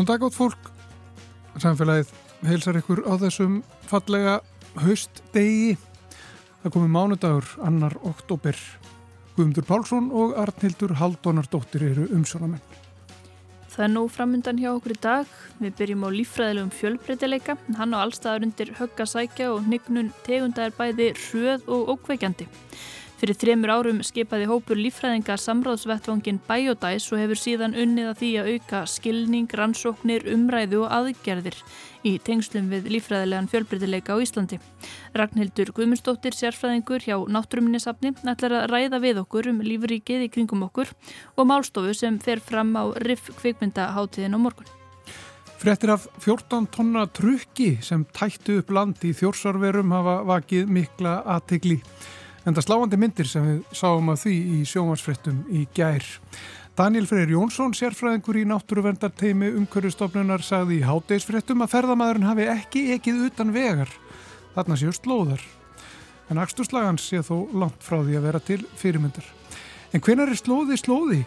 Góðan dag átt fólk, samfélagið heilsar ykkur á þessum fallega haustdegi. Það komi mánudagur, annar oktober. Guðmundur Pálsson og Arnhildur Haldónardóttir eru umsjónamenn. Það er nú framundan hjá okkur í dag. Við byrjum á lífræðilegum fjölbreytileika. Hann á allstaðar undir höggasækja og hnygnun tegunda er bæði hröð og ókveikjandi. Fyrir þremur árum skipaði hópur lífræðinga samráðsvettvangin Biodice og hefur síðan unnið að því að auka skilning, rannsóknir, umræðu og aðgerðir í tengslum við lífræðilegan fjölbreytileika á Íslandi. Ragnhildur Guðmundsdóttir, sérfræðingur hjá Náttúruminnisafni, ætlar að ræða við okkur um lífríkið í kringum okkur og málstofu sem fer fram á RIF kvikmyndaháttiðin á morgun. Frettir af 14 tonna trukki sem tættu upp land í þjórsarverum hafa vakið mikla aðtegli. En það sláandi myndir sem við sáum að því í sjómasfrettum í gær. Daniel Freyr Jónsson, sérfræðingur í náttúruvendarteimi umhverjastofnunar, sagði í hátdeisfrettum að ferðamæðurinn hafi ekki ekið utan vegar. Þarna séu slóðar. En axturslagan sé þó langt frá því að vera til fyrirmyndar. En hvenar er slóði slóði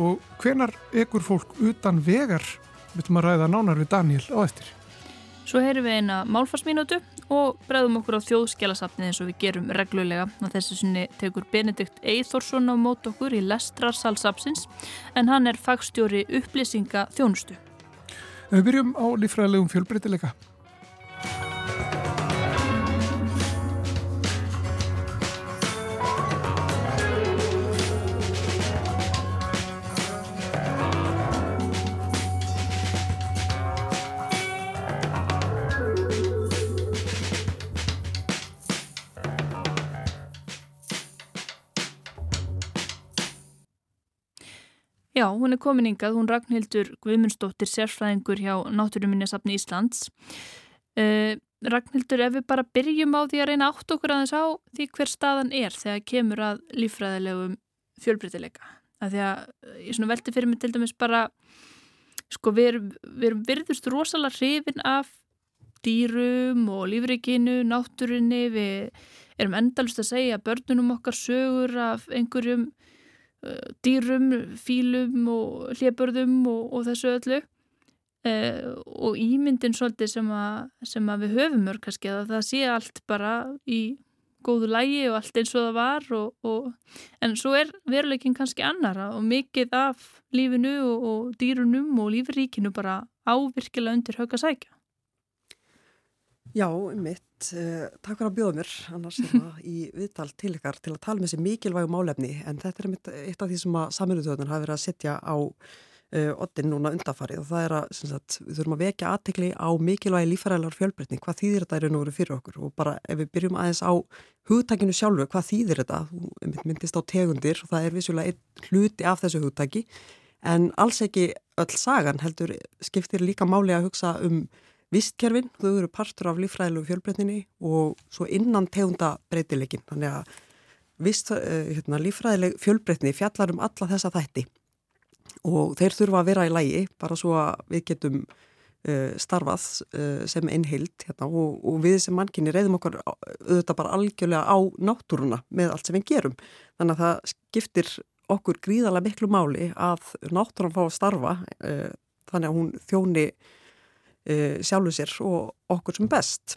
og hvenar ekur fólk utan vegar? Við ætlum að ræða nánar við Daniel á eftir. Svo heyrum við eina málfarsmínútu og bregðum okkur á þjóðskjálasafnið eins og við gerum reglulega. Á þessu sinni tekur Benedikt Eithórsson á mót okkur í Lestrarsalsapsins en hann er fagstjóri upplýsinga þjónustu. Við byrjum á lífræðilegum fjölbreytileika. Já, hún er komin yngað, hún Ragnhildur Guðmundsdóttir, sérfræðingur hjá Náttúruminjasafni Íslands. Uh, Ragnhildur, ef við bara byrjum á því að reyna átt okkur aðeins á því hver staðan er þegar kemur að lífræðilegum fjölbreytileika. Því að ég svona velti fyrir mig til dæmis bara, sko við erum, við erum virðust rosalega hrifin af dýrum og lífrikinu, náttúrinni, við erum endalust að segja börnunum okkar sögur af einhverjum Eh, dýrum, fílum og hljöpörðum og, og þessu öllu. Eh, og ímyndin svolítið sem, a, sem að við höfum mörg kannski að það sé allt bara í góðu lægi og allt eins og það var og, og, en svo er veruleikin kannski annara og mikið af lífinu og dýrunum og lífríkinu bara ávirkilega undir högg að sækja Já, mitt. Uh, takk fyrir að bjóða mér annars hérna í viðtal til ykkar til að tala með þessi mikilvægu málefni. En þetta er mitt, eitt af því sem að saminuðtöðunar hafi verið að setja á uh, oddin núna undafarið og það er að sagt, við þurfum að vekja aðtekli á mikilvægi lífærælar fjölbreytning, hvað þýðir þetta er nú verið fyrir okkur? Og bara ef við byrjum aðeins á hugtækinu sjálfu, hvað þýðir þetta? Þú myndist á tegundir og það er vissulega einn hluti af þessu hugtæki en alls ekki öll sagan heldur skiptir líka máli að hugsa um vistkerfin, þau eru partur af lífræðilegu fjölbreytninni og svo innan tegunda breytileikin. Þannig að vist, uh, hérna, lífræðileg fjölbreytni fjallar um alla þessa þætti og þeir þurfa að vera í lægi bara svo að við getum uh, starfað uh, sem einhild hérna, og, og við sem mannkynni reyðum okkur auðvitað bara algjörlega á náttúruna með allt sem við gerum. Þannig að það skiptir okkur gríðarlega miklu máli að náttúran fá að starfa þannig að hún þjóni uh, sjálfu sér og okkur sem best.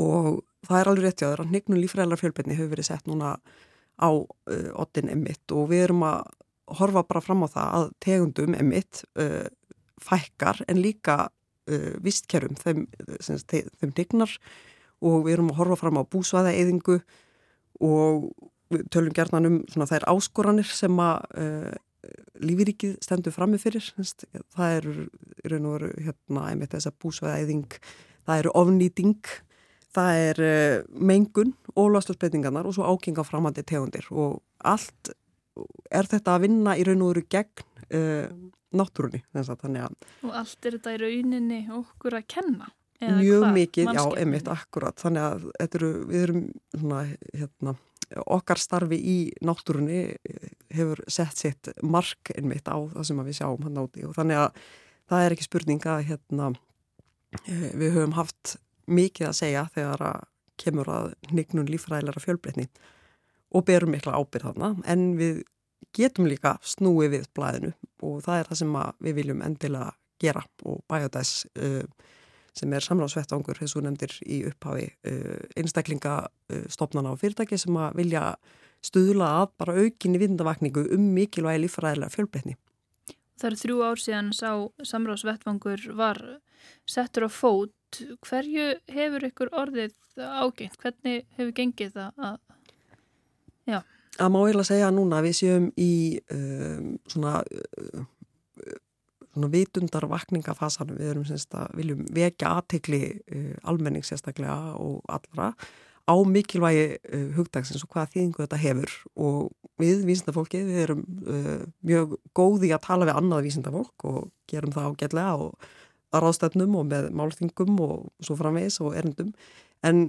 Og það er alveg rétt jáður að hnignum lífræðilega fjölbyrni hefur verið sett núna á uh, oddin emitt og við erum að horfa bara fram á það að tegundum emitt uh, fækkar en líka vistkerfum þeim, þeim hignar og við erum að horfa fram á búsvæða eðingu og tölum gerðan um svona þær áskoranir sem að lífiríkið stendur frammi fyrir það eru, eru nú hérna, einmitt þess að búsvæðæðing það eru ofnýting það er uh, mengun og loslasbreytingarnar og svo ákenga framhandi tegundir og allt er þetta að vinna í raun og veru gegn uh, náttúrunni og allt er þetta í rauninni okkur að kenna mjög hvað? mikið, já, einmitt, akkurat þannig að eru, við erum svona, hérna okkar starfi í náttúrunni eh, hefur sett sitt mark einmitt á það sem við sjáum hann áti og þannig að það er ekki spurning að hérna, eh, við höfum haft mikið að segja þegar að kemur að hnignun lífræðilega fjölbreytni og berum mikla ábyrð þarna. En við getum líka snúið við blæðinu og það er það sem við viljum endilega gera og Biodice uh, sem er samráðsvettvangur, þessu nefndir í upphafi uh, einstaklingastofnana uh, á fyrirtæki sem að vilja stuðla að bara aukinni vindavakningu um mikilvægi lífræðilega fjölbreytni. Það eru þrjú ár síðan sá samráðsvettvangur var settur á fót. Hverju hefur ykkur orðið ágengt? Hvernig hefur gengið það að... Já. Það má eiginlega segja núna að við séum í um, svona... Uh, svona vitundar vakningafasanum við erum semst að viljum vekja aðtekli uh, almenning sérstaklega og allra á mikilvægi uh, hugdagsins og hvaða þýðingu þetta hefur. Og við vísindafólki við erum uh, mjög góði að tala við annað vísindafólk og gerum það ágætlega og að ráðstætnum og með málþingum og svo framvegs og erendum en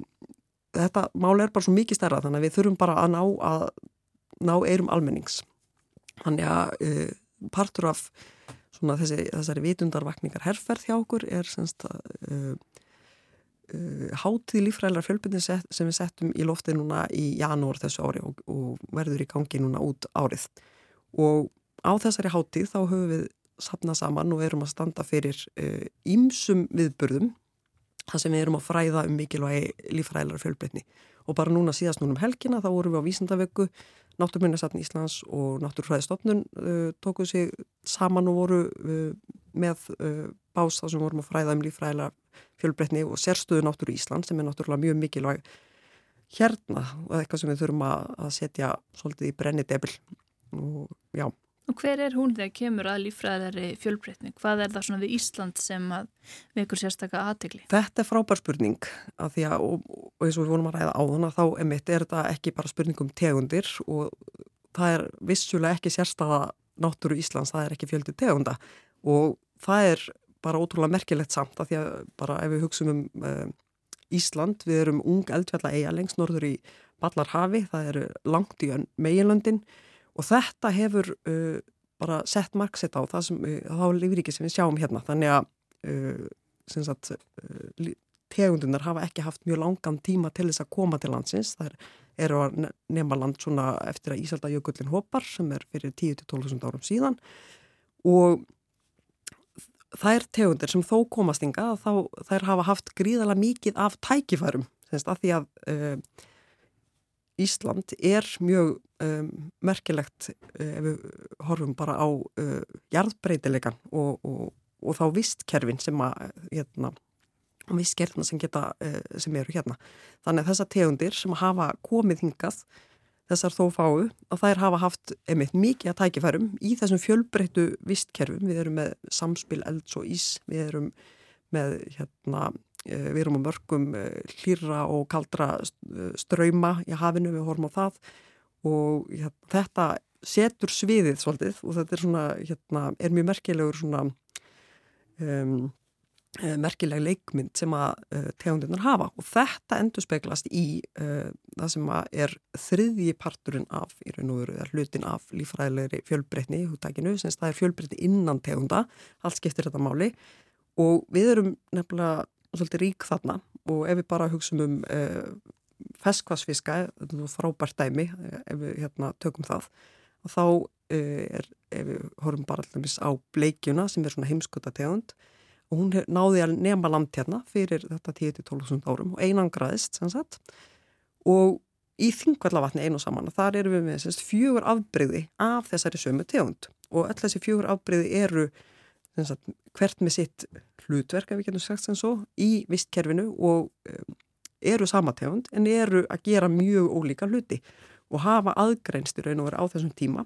þetta mál er bara svo mikið stærra þannig að við þurfum bara að ná að ná eirum almennings. Þannig að uh, partur af svona þessi, þessari vitundarvakningar herrferð hjá okkur er semst að uh, uh, hátíð lífræðilega fjölbyrni sem við settum í lofti núna í janúar þessu ári og, og verður í gangi núna út árið. Og á þessari hátíð þá höfum við sapnað saman og erum að standa fyrir ímsum uh, viðburðum þar sem við erum að fræða um mikilvægi lífræðilega fjölbyrni og bara núna síðast núna um helgina þá vorum við á vísindavöggu Náttúrminnarsatn Íslands og Náttúrfræðistofnun uh, tókuð sér saman og voru uh, með uh, bás þar sem vorum að fræða um lífræðilega fjölbreytni og sérstöðu Náttúru Ísland sem er náttúrulega mjög mikilvæg hérna og eitthvað sem við þurfum að, að setja svolítið í brenni debil og já. Og hver er hún þegar kemur að lífræðari fjölbreytni? Hvað er það svona við Ísland sem ykkur sérstakka aðtegli? Þetta er frábær spurning að því að, og, og eins og við vonum að ræða á þann að þá emitt er þetta ekki bara spurning um tegundir og það er vissulega ekki sérstafa náttúru Íslands, það er ekki fjöldi tegunda og það er bara ótrúlega merkilegt samt að því að bara ef við hugsaum um uh, Ísland, við erum ung eldfjalla eiga lengst norður í Ballarhafi, það eru langt í meginlöndin og þetta hefur uh, bara sett marksett á það sem, uh, þá lífriki sem við sjáum hérna. Þannig að uh, sagt, uh, tegundunar hafa ekki haft mjög langan tíma til þess að koma til landsins. Það eru að nefna land svona eftir að Ísaldajökullin hopar sem er fyrir 10-12.000 árum síðan. Og er tegundir sem þó komast ynga þá þær hafa haft gríðala mikið af tækifærum, þess að því að uh, Ísland er mjög um, merkilegt uh, ef við horfum bara á uh, jarðbreytilegan og, og, og þá vistkerfin sem að hérna, vistkerfina sem, geta, uh, sem eru hérna. Þannig að þessar tegundir sem hafa komið hingað þessar þó fáu að þær hafa haft einmitt mikið að tækifærum í þessum fjölbreyttu vistkerfum. Við erum með samspil elds og ís, við erum með hérna Eh, við erum á mörgum eh, hlýra og kaldra eh, ströyma í hafinu, við horfum á það. Og ja, þetta setur sviðið svolítið og þetta er svona, hérna, er mjög merkilegur svona um, merkileg leikmynd sem að uh, tegundirnar hafa. Og þetta endur speglast í uh, það sem að er þriðji parturinn af, í raun og veru, hlutin af lífræðilegri fjölbreytni í húttakinu, sem það er fjölbreytni innan tegunda, allt skiptir þetta máli. Og við erum nefnilega svolítið rík þarna. Og ef við bara hugsaum um uh, feskvarsfiska, þetta er frábært dæmi eh, ef við hérna, tökum það og þá uh, er, ef við horfum bara allmis á bleikjuna sem er svona heimskota tegund og hún náði að nema land hérna fyrir þetta 10-12 árum og einangraðist sem sagt. Og í þingvallavatni einu saman þar eru við með semst, fjögur afbreyði af þessari sömu tegund. Og öll þessi fjögur afbreyði eru sagt, hvert með sitt hlutverk, ef við getum sagt sem svo, í vistkerfinu og um, eru samategund en eru að gera mjög ólíka hluti og hafa aðgrænst í raun og vera á þessum tíma,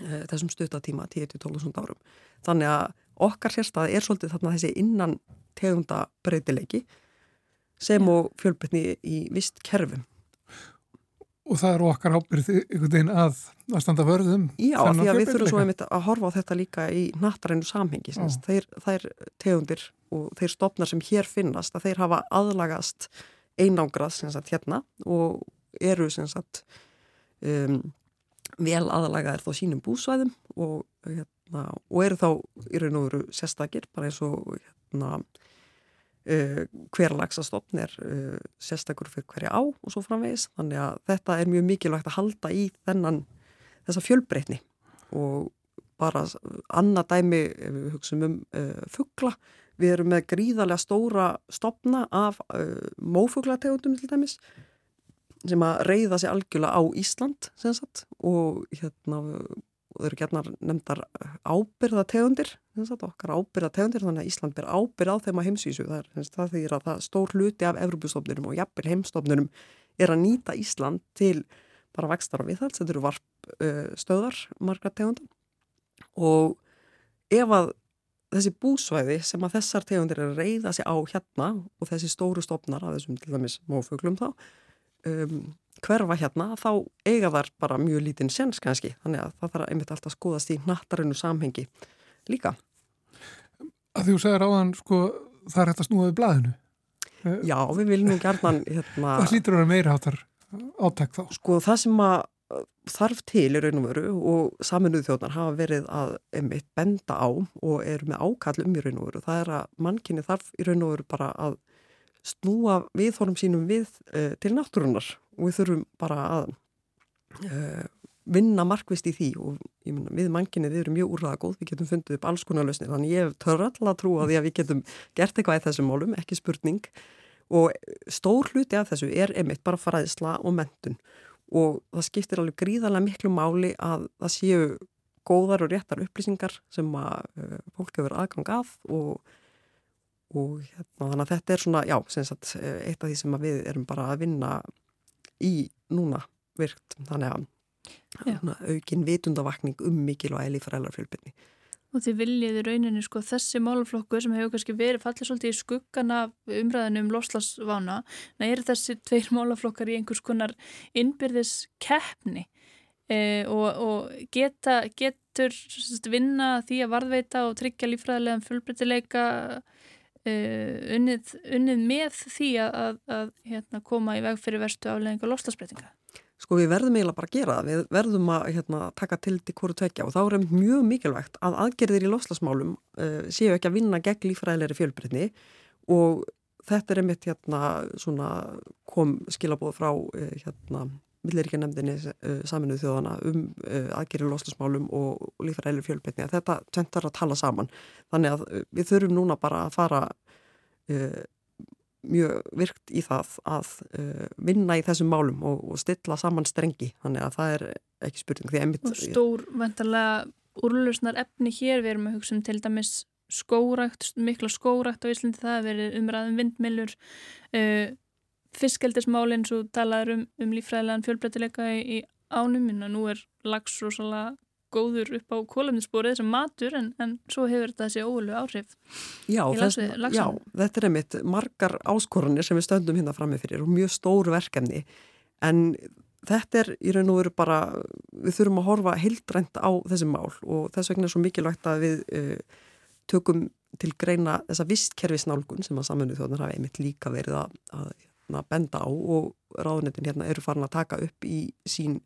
uh, þessum stuttatíma 10-12 árum. Þannig að okkar sérstæði er svolítið þarna þessi innan tegunda breytileiki sem og fjölbyrni í vistkerfum. Og það eru okkar ábyrð einhvern veginn að, að standa vörðum. Já, því að við þurfum svo einmitt að horfa á þetta líka í nattarænu samhengi. Þeir, þeir tegundir og þeir stopnar sem hér finnast að þeir hafa aðlagast einangrað sagt, hérna og eru sagt, um, vel aðlagaðir þá sínum búsvæðum og, hérna, og eru þá í raun og veru sérstakir bara eins og hérna Uh, hver lagsastofn er uh, sérstakur fyrir hverja á og svo framvegis. Þannig að þetta er mjög mikilvægt að halda í þennan þessa fjölbreytni og bara annað dæmi ef við hugsaum um uh, fuggla við erum með gríðarlega stóra stopna af mófuglategundum til dæmis sem að reyða sig algjörlega á Ísland sagt, og hérna og þau eru gætna nefndar ábyrðategundir okkar ábyrðategundir þannig að Ísland ber ábyrð á þeim að heimsvísu. Það er það því að það stór hluti af Evropastofnunum og jafnvel heimstofnunum er að nýta Ísland til bara vextar og viðhald, þetta eru varp uh, stöðar margra tegundum og ef að þessi búsvæði sem að þessar tegundir er að reyða sig á hérna og þessi stóru stopnar að þessum til dæmis mófuglum þá um, hverfa hérna þá eiga þar bara mjög lítinn sens kannski. Þannig að það þarf einmitt alltaf að skoðast í nattarinu samhengi líka. Að því þú segir áðan sko það er hægt að snúa við blæðinu Já, við viljum nú gerðan hérna, Það hlýtur að vera meira hátar átæk þá. Sko það sem að þarf til í raun og veru og saminuð þjóðnar hafa verið að einmitt benda á og eru með ákall um í raun og veru. Það er að mannkynni þarf í raun og veru bara að snúa viðhórum sínum við uh, til náttúrunar og við þurfum bara að uh, vinna markvist í því og myna, við mannkynni við erum mjög úrraða góð, við getum fundið upp alls konar lausnir. Þannig ég törra alltaf að trúa því að við getum gert eitthvað í þessum málum, ekki spurning. Og stór hluti af þessu er einmitt bara faraðisla og mentun og það skiptir alveg gríðarlega miklu máli að það séu góðar og réttar upplýsingar sem að uh, fólk hefur aðgang af og, og hérna, þannig að þetta er svona, já, sagt, eh, eitt af því sem við erum bara að vinna í núna virkt, þannig að aukin vitundavakning um mikil og eili frælarfjölbyrni Og þið viljiði rauninni sko þessi málaflokku sem hefur kannski verið fallið svolítið í skuggana umræðinu um loslasvána. Það eru þessi tveir málaflokkar í einhvers konar innbyrðis keppni e, og, og geta, getur vinna því að varðveita og tryggja lífræðilegan fullbreytileika e, unnið, unnið með því að, að, að hérna, koma í veg fyrir verstu aflegginga loslasbreytinga. Sko við verðum eiginlega bara að gera það, við verðum að hérna, taka til til hverju tvekja og þá er mjög mikilvægt að aðgerðir í loslasmálum uh, séu ekki að vinna gegn lífræðilegri fjölbreytni og þetta er einmitt hérna kom skilabóð frá uh, milliríkjanemdini uh, saminuð þjóðana um aðgerðir í loslasmálum og, lífræðilegri fjölbreytni að þetta tventar að tala saman. Þannig að við þurfum núna bara að fara mjög virkt í það að uh, vinna í þessum málum og, og stilla saman strengi, þannig að það er ekki spurning einmitt, og stór vantarlega úrlösnar efni hér við erum að hugsa um til dæmis skórækt, mikla skórækt á Íslandi það að veri umræðum vindmilur uh, fiskeldismálinn svo talaður um, um lífræðilegan fjölbreytileika í, í ánum. En nú er lags rosalega góður upp á kólefnisborið sem matur en, en svo hefur þetta þessi óölu áhrif já, þess, já, þetta er einmitt margar áskoranir sem við stöndum hérna frammeð fyrir og mjög stór verkefni. En þetta er í raun og veru bara við þurfum að horfa heildrænt á þessi mál og þess vegna er svo mikilvægt að við uh, tökum til greina þessa vistkerfisnálgun sem að saminuð þjóðnar hafa einmitt líka verið að, að, að benda á og ráðnetin hérna eru farin að taka upp í sín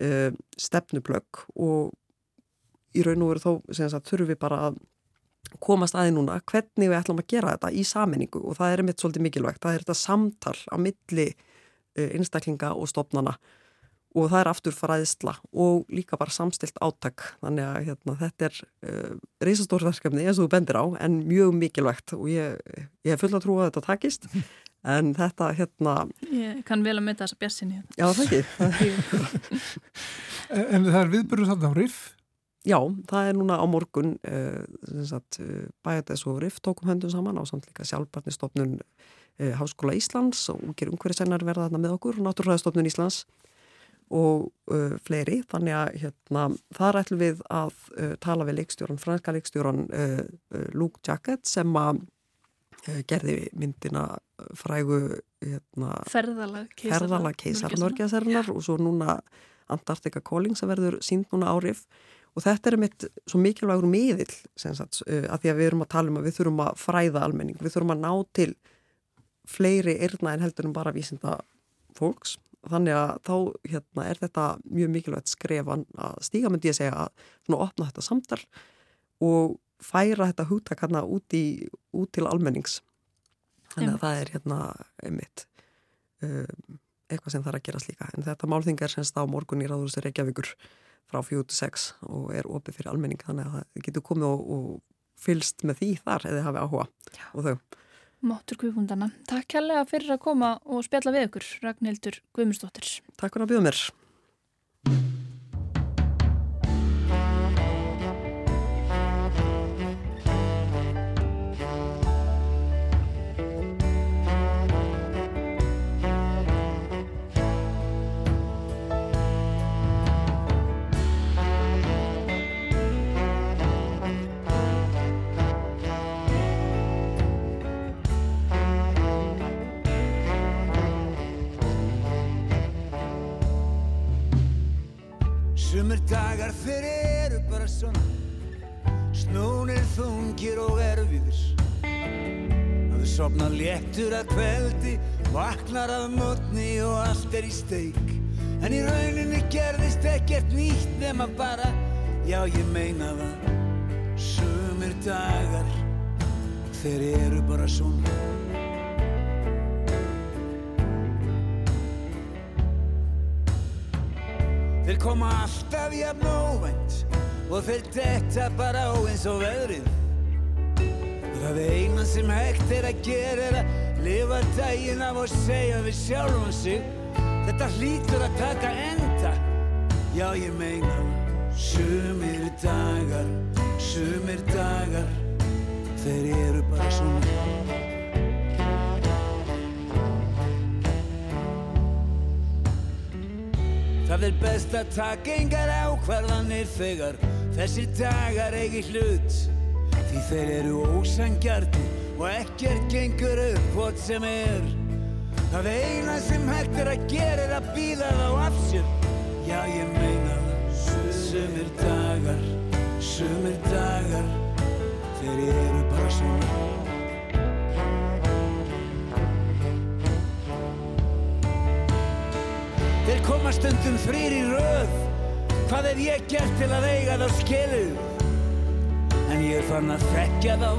uh, stefnublögg og í raun og veru þó sagt, þurfum við bara að komast aðeins núna hvernig við ætlum að gera þetta í saminningu og það er mitt svolítið mikilvægt. Það er þetta samtal á milli uh, einstaklinga og stopnana og það er aftur faraðisla og líka bara samstilt áttak þannig að hérna, þetta er uh, reysastórverkefni eins og þú bendir á en mjög mikilvægt og ég, ég hef full að trúa að þetta takist en þetta hérna Ég kann vel að mynda þessa bjassinni hérna. Já, það ekki En það er viðbyrðu samt á RIF? Já, það er núna á morgun uh, uh, bæjadæs og RIF tókum höndum saman á samt líka sjálfbarnistofnun uh, Háskóla Íslands og ungir umhverjussennar verða þarna með okkur Náttúrhæðastofnun Íslands og uh, fleiri, þannig að hérna, þar ætlum við að uh, tala við leikstjóran, franska leikstjóran uh, Luke Jacket sem að Eh, gerði myndina eh, frægu hérna, ferðalag keisarnörgjasernar og svo núna Antarctica Calling sem verður sínd núna árif. Og þetta er mitt svo mikilvægur miðill sagt, eh, að því að við erum að tala um að við þurfum að fræða almenning, við þurfum að ná til fleiri erna en heldur en bara vísinda fólks. Þannig að þá hérna, er þetta mjög mikilvægt skrefan að stíga myndi ég segja að opna þetta samtal og færa þetta húttak hérna út, út til almennings þannig að það er hérna einmitt um, eitthvað sem þarf að gerast líka en þetta málþing er semst á morgun í Ráðurstu Reykjavíkur frá 4-6 og er opið fyrir almenning þannig að það getur komið og, og fylst með því þar eða hafi áhuga Já. og þau. Máttur Guðbundana, takk kærlega fyrir að koma og spjalla við ykkur, Ragnhildur Guðmundsdóttir. Takk fyrir að bjóða mér. Sumur dagar þeir eru bara svona. Snúnir þungir og erfiðir. Að þú sopna léttur að kveldi Vaknar af mótni og allt er í steik. En í rauninni gerðist ekkert nýtt nema bara Já ég meina það. Sumir dagar Þeir eru bara svona Þeir koma alltaf jafn óvænt og þeir detta bara á eins og veðrið. Það eina sem hægt er að gera er að lifa daginn af og segja við sjálfum sig Þetta hlýtur að taka enda. Já ég meina sumir dagar, sumir dagar, þeir eru bara svona. Það er best að taka engar ákvarðanir þegar þessir dagar eigi hlut. Því þeir eru ósangjarni og ekkert gengur upp hvort sem er. Það eina sem hægt er að gera er að býða þá af sér. Já ég meina það. Sumir dagar, sumir dagar Þeir eru bara svona Þeir koma stundum frýr í röð. Hvað hef ég gert til að eiga þá skilu En ég fann að þekkja þá.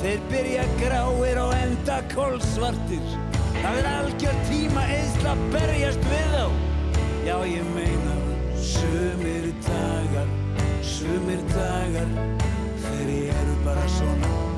Þeir byrja gráir og enda kólsvartir Það er algjör tíma eðsla berjast við þá. Já ég meina Sumir dagar, sumir dagar Þeir eru bara svona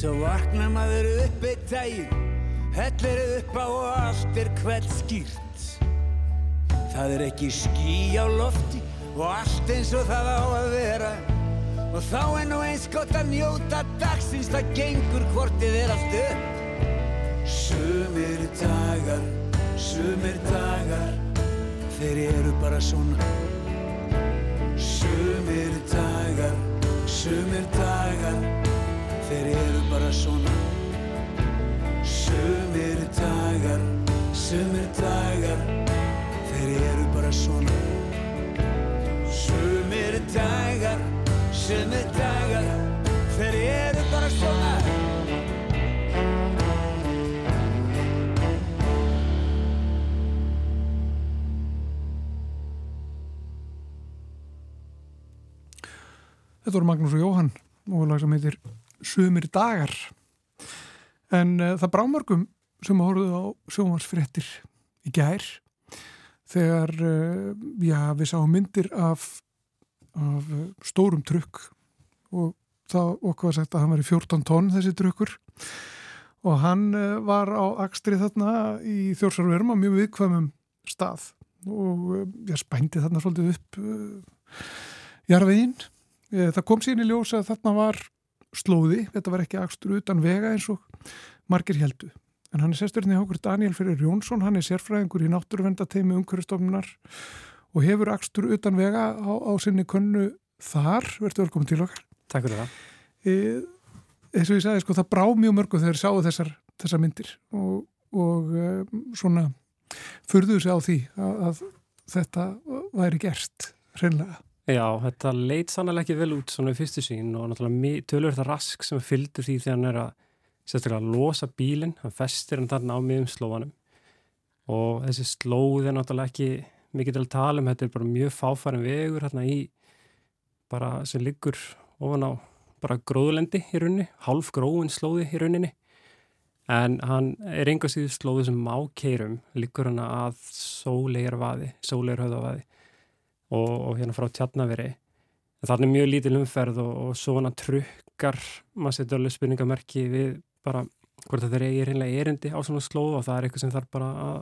Svo vaknar maður upp eitt daginn, hellir upp á og allt er hvert skýrt. Það er ekki ský á lofti og allt eins og það á að vera. Og þá er nú eins gott að njóta dagsins, það gengur hvortið er allt upp. Sumir dagar, sumir dagar, þeir eru bara svona. Sumir dagar, sumir dagar, þeir eru bara svona. Sumir dagar, sumir dagar. Þeir eru bara svona. Sumir dagar, sumir dagar. Þeir eru bara svona. Þetta voru Magnús og Jóhann. Og lag sem heitir Sumir dagar. En uh, það brámörgum sem horfðu á sjónvarsfrettir í gær þegar uh, já, við sáum myndir af, af uh, stórum trukk og það okkur var sagt að hann var í 14 tónn þessi trukkur. Og hann var á Akstri þarna í Þjórsarverum á mjög viðkvæmum stað og já, spændi þarna svolítið upp jarfiðinn það kom síðan í ljós að þarna var slóði, þetta var ekki akstur utan vega eins og margir heldu. En hann er sesturinn í okkur Daniel Fyrir Jónsson, hann er sérfræðingur í náttúruvendateimi umhverfstofnunar og hefur akstur utan vega á, á sinni könnu þar. Verður velkominn til okkar. Takk fyrir það. E, eins og ég sagði, sko, það brá mjög mörgu þegar sáu þessar, þessar myndir og, og um, svona furðuðu sig á því að, að þetta væri gert hreinlega. Já, þetta leit sannlega ekki vel út svona í fyrstu sín og náttúrulega tölur þetta rask sem fylgdur því þegar hann er að sérstaklega að losa bílinn, hann festir hann þarna á miðum slóanum og þessi slóð er náttúrulega ekki mikið til að tala um, þetta er bara mjög fáfærin vegur hérna í bara sem liggur ofan á bara gróðulendi í rauninni, half gróin slóði í rauninni. En hann er einhver síðu slóði sem má keirum, liggur hann að sóleirvaði, sóleirhauðavaði og, og hérna frá tjarnaveri en það er mjög lítil umferð og, og svona trukkar maður setur alveg spurningamerki við bara hvort þetta er eiginlega erindi á svona slóð og það er eitthvað sem þarf bara að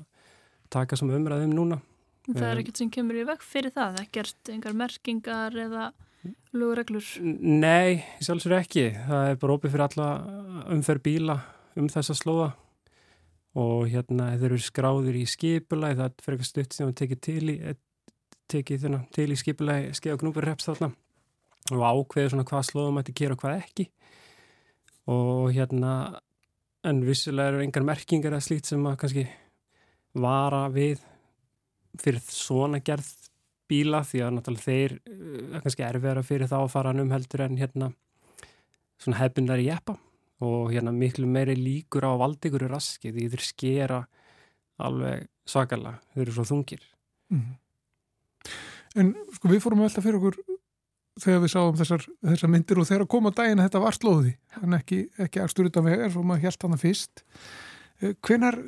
taka sem umræðum núna. Það er ekkert sem kemur í vekk fyrir það ekkert engar merkingar eða lögureglur? Nei, sjálfsögur ekki. Það er bara opið fyrir alla umferð bíla um þessa slóða. Og hérna þeir eru skráður í skipula það fyrir eitthvað stutt sem það tekið til í tekið þarna, til í skipulagi skeið og knúpur reps þarna og ákveður svona hvað slóðum ætti að gera og hvað ekki. Og hérna en vissilega eru engar merkingar eða slít sem að kannski vara við fyrir svona gerð bíla því að náttúrulega þeir eh, er kannski erfiðara fyrir þá að fara um heldur en hérna svona hefbundar í jeppa. Og hérna miklu meiri líkur á valdegur raski því þeir skera alveg svakalega, þeir eru svo þungir. Mm -hmm. En sko við fórum alltaf fyrir okkur þegar við sáum þessar, þessar myndir og þegar að koma daginn þetta var slóði en ekki, ekki aðstur utan vegar svo maður held hana fyrst eh, hvenar,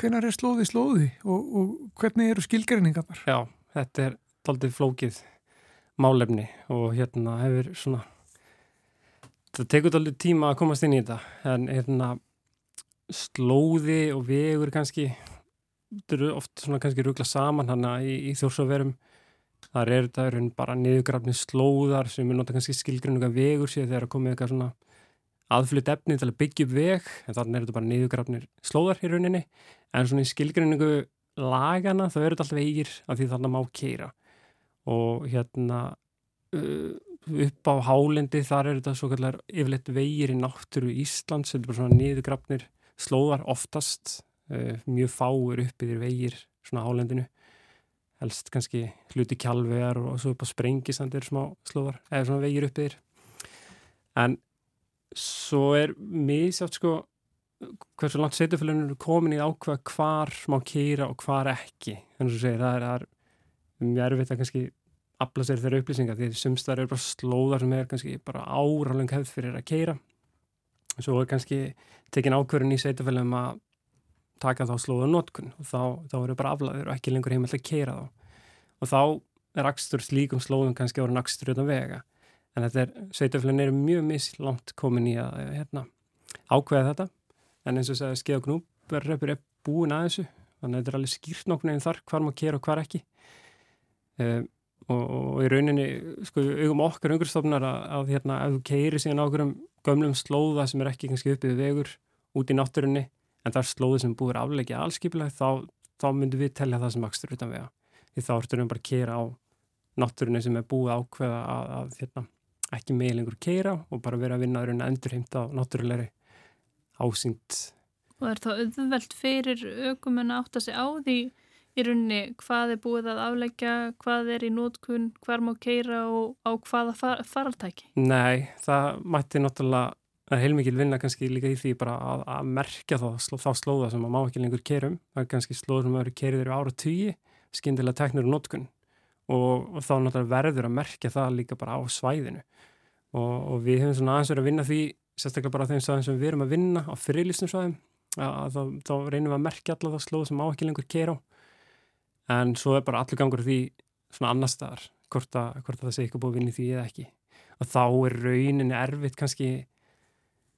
hvenar er slóði slóði og, og hvernig eru skilgreiningarnar? Já, þetta er doldið flókið málefni og hérna hefur svona það tekur doldið tíma að komast inn í þetta en hérna slóði og vegur kannski þetta eru oft svona kannski rúgla saman hann í, í þjórsóverum þar er þetta bara niðurgrafni slóðar sem er nota kannski skilgrinnuga vegur sér þegar það komið eitthvað svona aðflytt efni til að byggja upp veg en þannig er þetta bara niðurgrafnir slóðar í rauninni. En svona í skilgrinnugu lagana þá eru þetta alltaf eigir af því þannig má keira og hérna uh, upp á hálendi þar eru þetta svo kallar yfirleitt vegir í náttúru Íslands þetta er bara svona niðurgrafnir slóðar oftast. Uh, mjög fáur upp yfir vegir svona hálendinu helst kannski hluti kjálvegar og svo upp á sprengisandir smá slóðar eða svona vegir uppið þér en svo er mísjátt sko hversu langt setjafélaginu er komin í ákvað hvar má kýra og hvar ekki. Þannig að segja það er, er mjög erfitt að kannski afla sér þeirra upplýsingar því sumstar eru bara slóðar sem er kannski bara áralung hefð fyrir að kýra og svo er kannski tekin ákverðin í setjafélagum að taka þá slóða notkun. Og þá, þá eru bara aflaður og ekki lengur heimilt að keira þá. Og þá er akstur slíkum slóðum kannski ára akstur utan vega. En þetta er, sveitafélagin eru mjög mislánt komin í að hérna, ákveða þetta. En eins og segja skeið og knúp verður er búin að þessu. Þannig að þetta er alveg skýrt nokkur nefn þar hvar maður kera og hvar ekki. Um, og, og í rauninni sko augum okkar umgrustofnar að, að hérna, ef þú keiri síðan ákveður um gömlum slóða sem er ekki kannski uppið vegur út í náttúrunni en það er slóði sem búir aflegja allskipilega þá, þá myndum við tellja það sem akstur utan vega því þá ertum við bara að keira á náttúrunni sem er búið ákveða að, að hérna, ekki meilengur keira og bara vera að vinna að endurheimt á náttúrulegri ásýnd Og er þá auðvelt fyrir aukumenn að átta sig á því í rauninni hvað er búið að afleggja, hvað er í nótkunn, hver má keira og á hvaða far, faraltæki? Nei, það mætti náttúrulega Það er heilmikið vinna kannski líka í því bara að, að merkja þá, þá slóða sem maður má ekki lengur kerum. Það er kannski slóður sem eru kerið eru ára tíu, skindilega teknir og notkun og, og þá náttúrulega verður að merkja það líka bara á svæðinu. Og, og við hefum svona aðeins verið að vinna því, sérstaklega bara þeim svæðin sem við erum að vinna á fyrirlýstum svæðum, þá, þá reynum við að merkja alla þá slóð sem má ekki lengur kera á. En svo er bara allur gangur því svona annar staðar, hvort hvort að það sé eitthvað búið að vinna því eða ekki. Og þá er rauninni erfitt kannski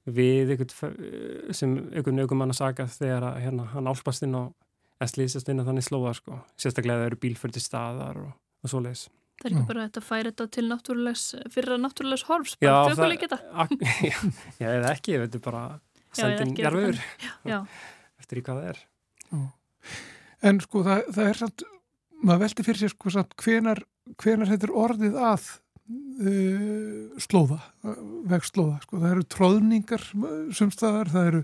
við einhvern sem einhvern aukum mann að saga þegar að, hérna, hann álpast inn á að slýsast inn á þannig slóða sko. sérstaklega það eru bílfördi staðar og, og svo leiðis. Það er ekki bara þetta að færa þetta til náttúrulegs, fyrir að náttúrulegs horfs. Já, já, eða ekki, þetta er bara sendin jarfiður eftir í hvað það er. Já. En sko það, það er samt, maður veldi fyrir sér sko samt hvenar, hvenar er orðið að slóða vegslóða, sko, það eru tróðningar sumstaðar, það eru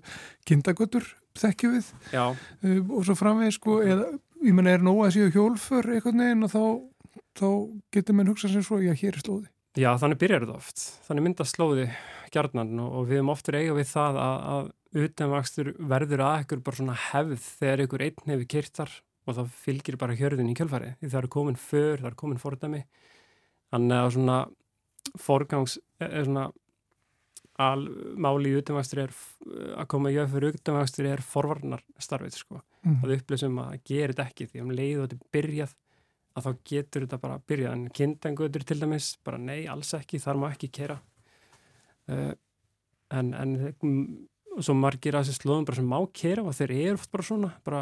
kindagötur, þekkju við Já, uh, og svo framvegis, sko, eða ég menna er nóg að séu hjólfur einhvern veginn og þá, þá getur mann hugsað sem svo, já, hér er slóði. Já, þannig byrjar þetta oft. Þannig myndast slóði gjarnan og, við erum oftur eiga við það að, að utanvakstur verður að ekkur bara svona hefð þegar ykkur einn hefur kyrtar og það fylgir bara hjörðin í kjölfari. Því það eru komin för, það eru komin fordæmi. Þannig að svona forgangs, er svona máli í utanvakstur er að koma í öfur utanvakstur er forvarnarstarfið sko. Mm. Það upplýsum að gerir þetta ekki því að um leið og þetta byrjað að þá getur þetta bara að byrja en kindengutur til dæmis, bara nei, alls ekki þar má ekki kera uh, en, en svo margir að þessi slóðum bara sem má kera og þeir eru oft bara svona bara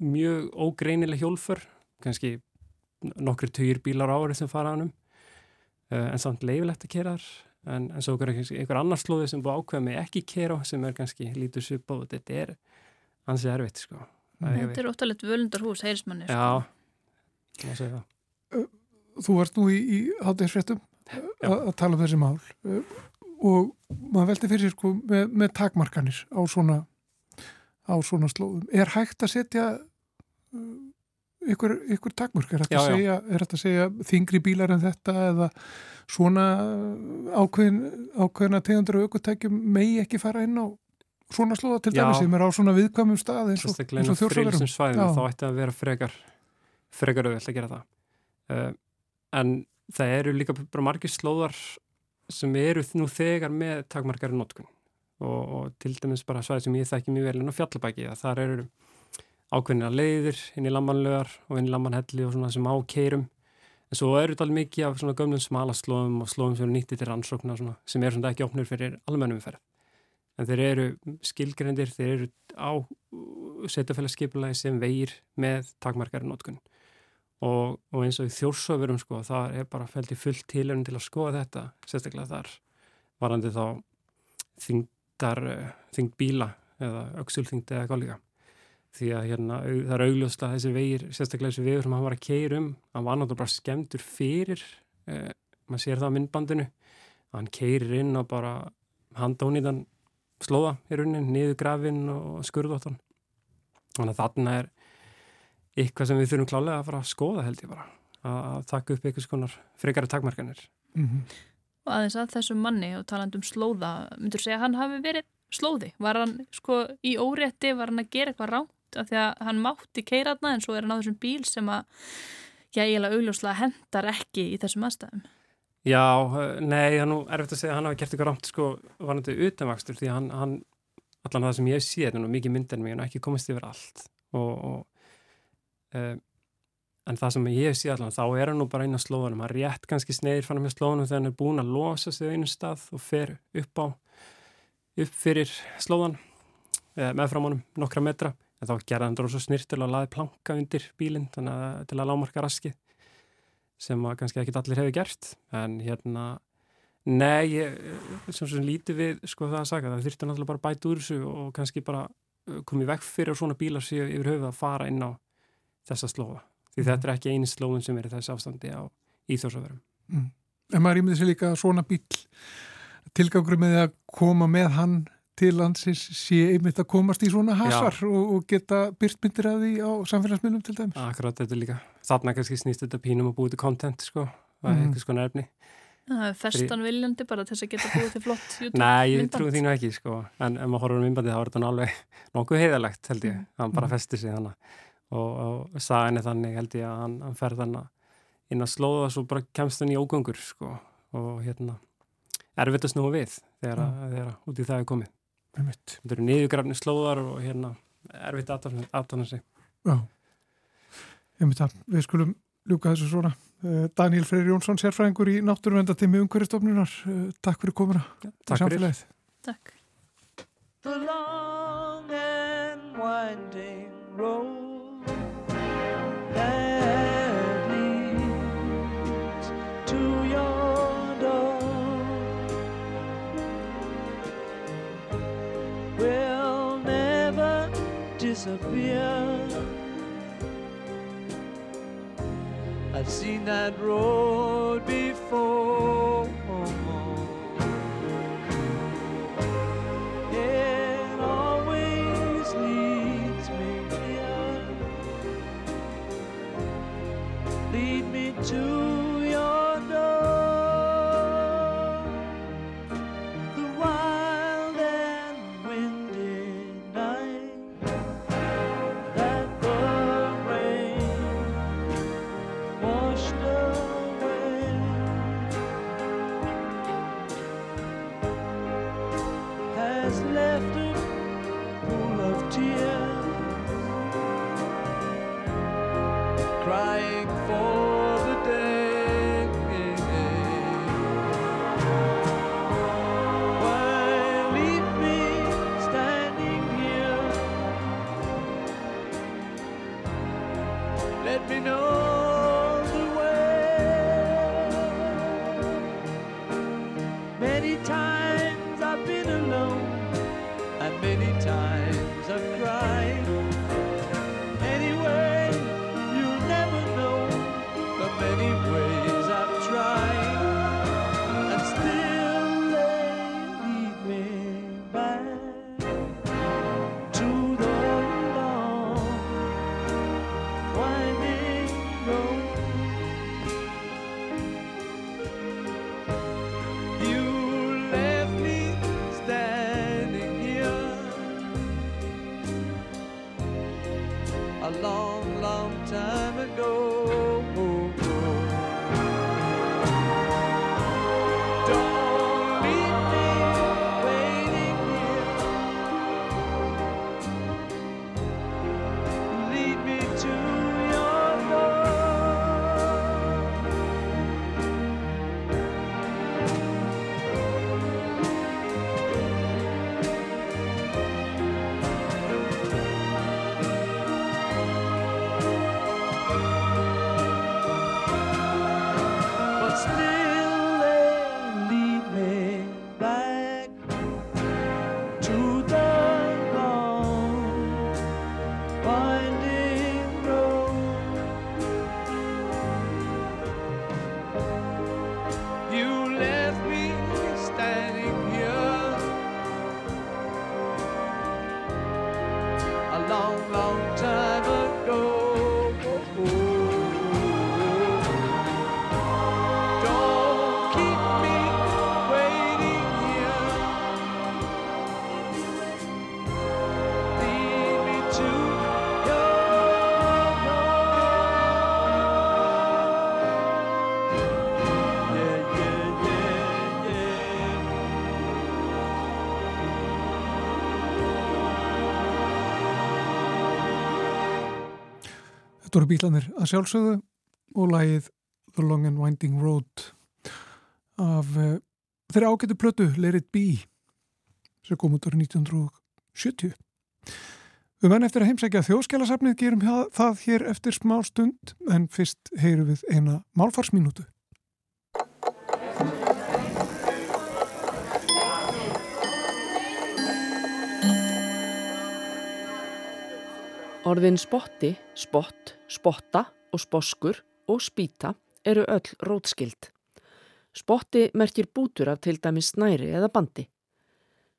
mjög ógreinileg hjólfur kannski nokkru töyir bílar árið sem fara ánum uh, en samt leifilegt að kera þar. En, en svo einhver annar slóði sem búið ákveða með ekki kera sem er kannski lítur svip og þetta er ansið erfitt sko. Þetta er óttalegt völundarhús, heyrismanni sko. Já Þú varst nú í, í háttegisfréttum að tala um þessi mál. Og maður veldi fyrir sér sko með, með takmarkanir á svona á svona slóðum. Er hægt að setja ykkur, ykkur takmörk? Er þetta að segja, að segja þingri bílar en þetta eða svona ákveðin, ákveðina tegundur og aukvöldtækjum megi ekki fara inn á svona slóða til dæmis sem er á svona viðkvæmum stað eins og, og þjórsöverum. Þá ætti að vera frekar frekar auðvilt að gera það uh, en það eru líka bara margir slóðar sem eru nú þegar með takmarkari notkun og, og til dæmis bara svæði sem ég þekki mjög vel en á fjallabæki að þar eru ákveðina leiðir inn í lammanlögar og inn í lammanhelli og svona sem ákeirum en svo eru þetta alveg mikið af svona gömlum smala slóðum og slóðum sem eru nýttið til rannsókna svona, sem eru svona ekki opnur fyrir almennum ferð en þeir eru skilgrendir, þeir eru á setjafællaskipulagi sem veir með takmarkari notkun. Og, og eins og í þjórsöfurum sko, það er bara fælt í full tilhörn til að skoða þetta, sérstaklega þar varandi þá þingdar, eh, þingd bíla eða auksulþingd eða eitthvað líka því að hérna, það er augljóslega þessi vegir, sérstaklega þessi vegur sem hann var að keira um hann var náttúrulega bara skemdur fyrir eh, maður sér það á myndbandinu. Hann keirir inn og bara handóniðan slóða í raunin, niður grafin og skurðóttan þannig að þarna er eitthvað sem við þurfum klálega að fara að skoða held ég bara að taka upp einhvers konar frekara takmarkanir. Mm -hmm. Og aðeins að þessum manni og talandum slóða myndur segja að hann hafi verið slóði? Var hann sko í órétti var hann að gera eitthvað ránt af því að hann mátti keiraðna en svo er hann á þessum bíl sem að já, ég er auðvitað hendar ekki í þessum aðstæðum. Já, nei, það er erfitt að segja að hann hafi gert eitthvað rámt sko varandi utanvakstur því hann, hann allan það sem ég sé þetta nú mikið myndin mig og ekki komist yfir allt. Og, og um, en það sem ég sé allavega, þá er hann nú bara inn á slóðunum, hann rétt kannski snegir fann með slóðunum þegar hann er búin að losa sig á einu stað og fer upp á upp fyrir slóðan með fram honum nokkra metra en þá gerða hann dróðs og snirtil og laði planka undir bílinn til að lámarka raski sem að kannski ekki allir hefur gert en hérna nei, ég, sem sem líti við sko það að sagja, það þurfti náttúrulega bara bæt úr þessu og kannski bara komið vekk fyrir svona bílar séu yfir höfuð að fara inn á þessa slóða. Því mm. þetta er ekki eini slóðun sem er þessi ástandi á íþjórsöfurum. Mm. En maður ímyndi sér líka svona bíl tilgangur með að koma með hann til landsins sé einmitt að komast í svona hasar og, og geta byrtmyndir að því á samfélagsmiðlum til dæmis. Akkurát, þetta er líka. Þarna kannski snýst þetta pínum að búið til content, sko, og mm. einhvers konar efni. Það er festan viljandi bara til þess að geta búið til flott YouTube Nei, ég trú því nú ekki, sko, en ef maður horfður um innbandi þá er þetta alveg nokkuð heiðalegt, held ég. Hann bara mm. festi sig þannig og, og sagan er þannig held ég að hann, hann fer þannig inn að slóða svo bara kemst hann í ógöngur sko og hérna erfitt að snúa við þegar, mm. þegar út í það er komið þetta eru niðugrafni slóðar og hérna erfitt aðtána sig Já, ég myndi að við skulum ljúka þessu svona. Eh, Daniel Freyr Jónsson, sérfræðingur í náttúruvendatimi umhverjastofnunar eh, Takk fyrir komuna Takk fyrir. Takk. The long and winding road disappear. I've seen that road before. It always leads me here. Lead me to Voru bílanir að sjálfsögðu og lagið The Long and Winding Road af uh, þeirra ágættu plötu Let It Be sem kom út ára 1970. Við menn eftir að heimsækja þjóðskjálasafnið gerum það hér eftir smá stund en fyrst heyrum við eina málfarsminútu. Orðin spotti, spott, spotta og sposkur og spýta eru öll rótskild. Spotti merkir bútur af til dæmis snæri eða bandi.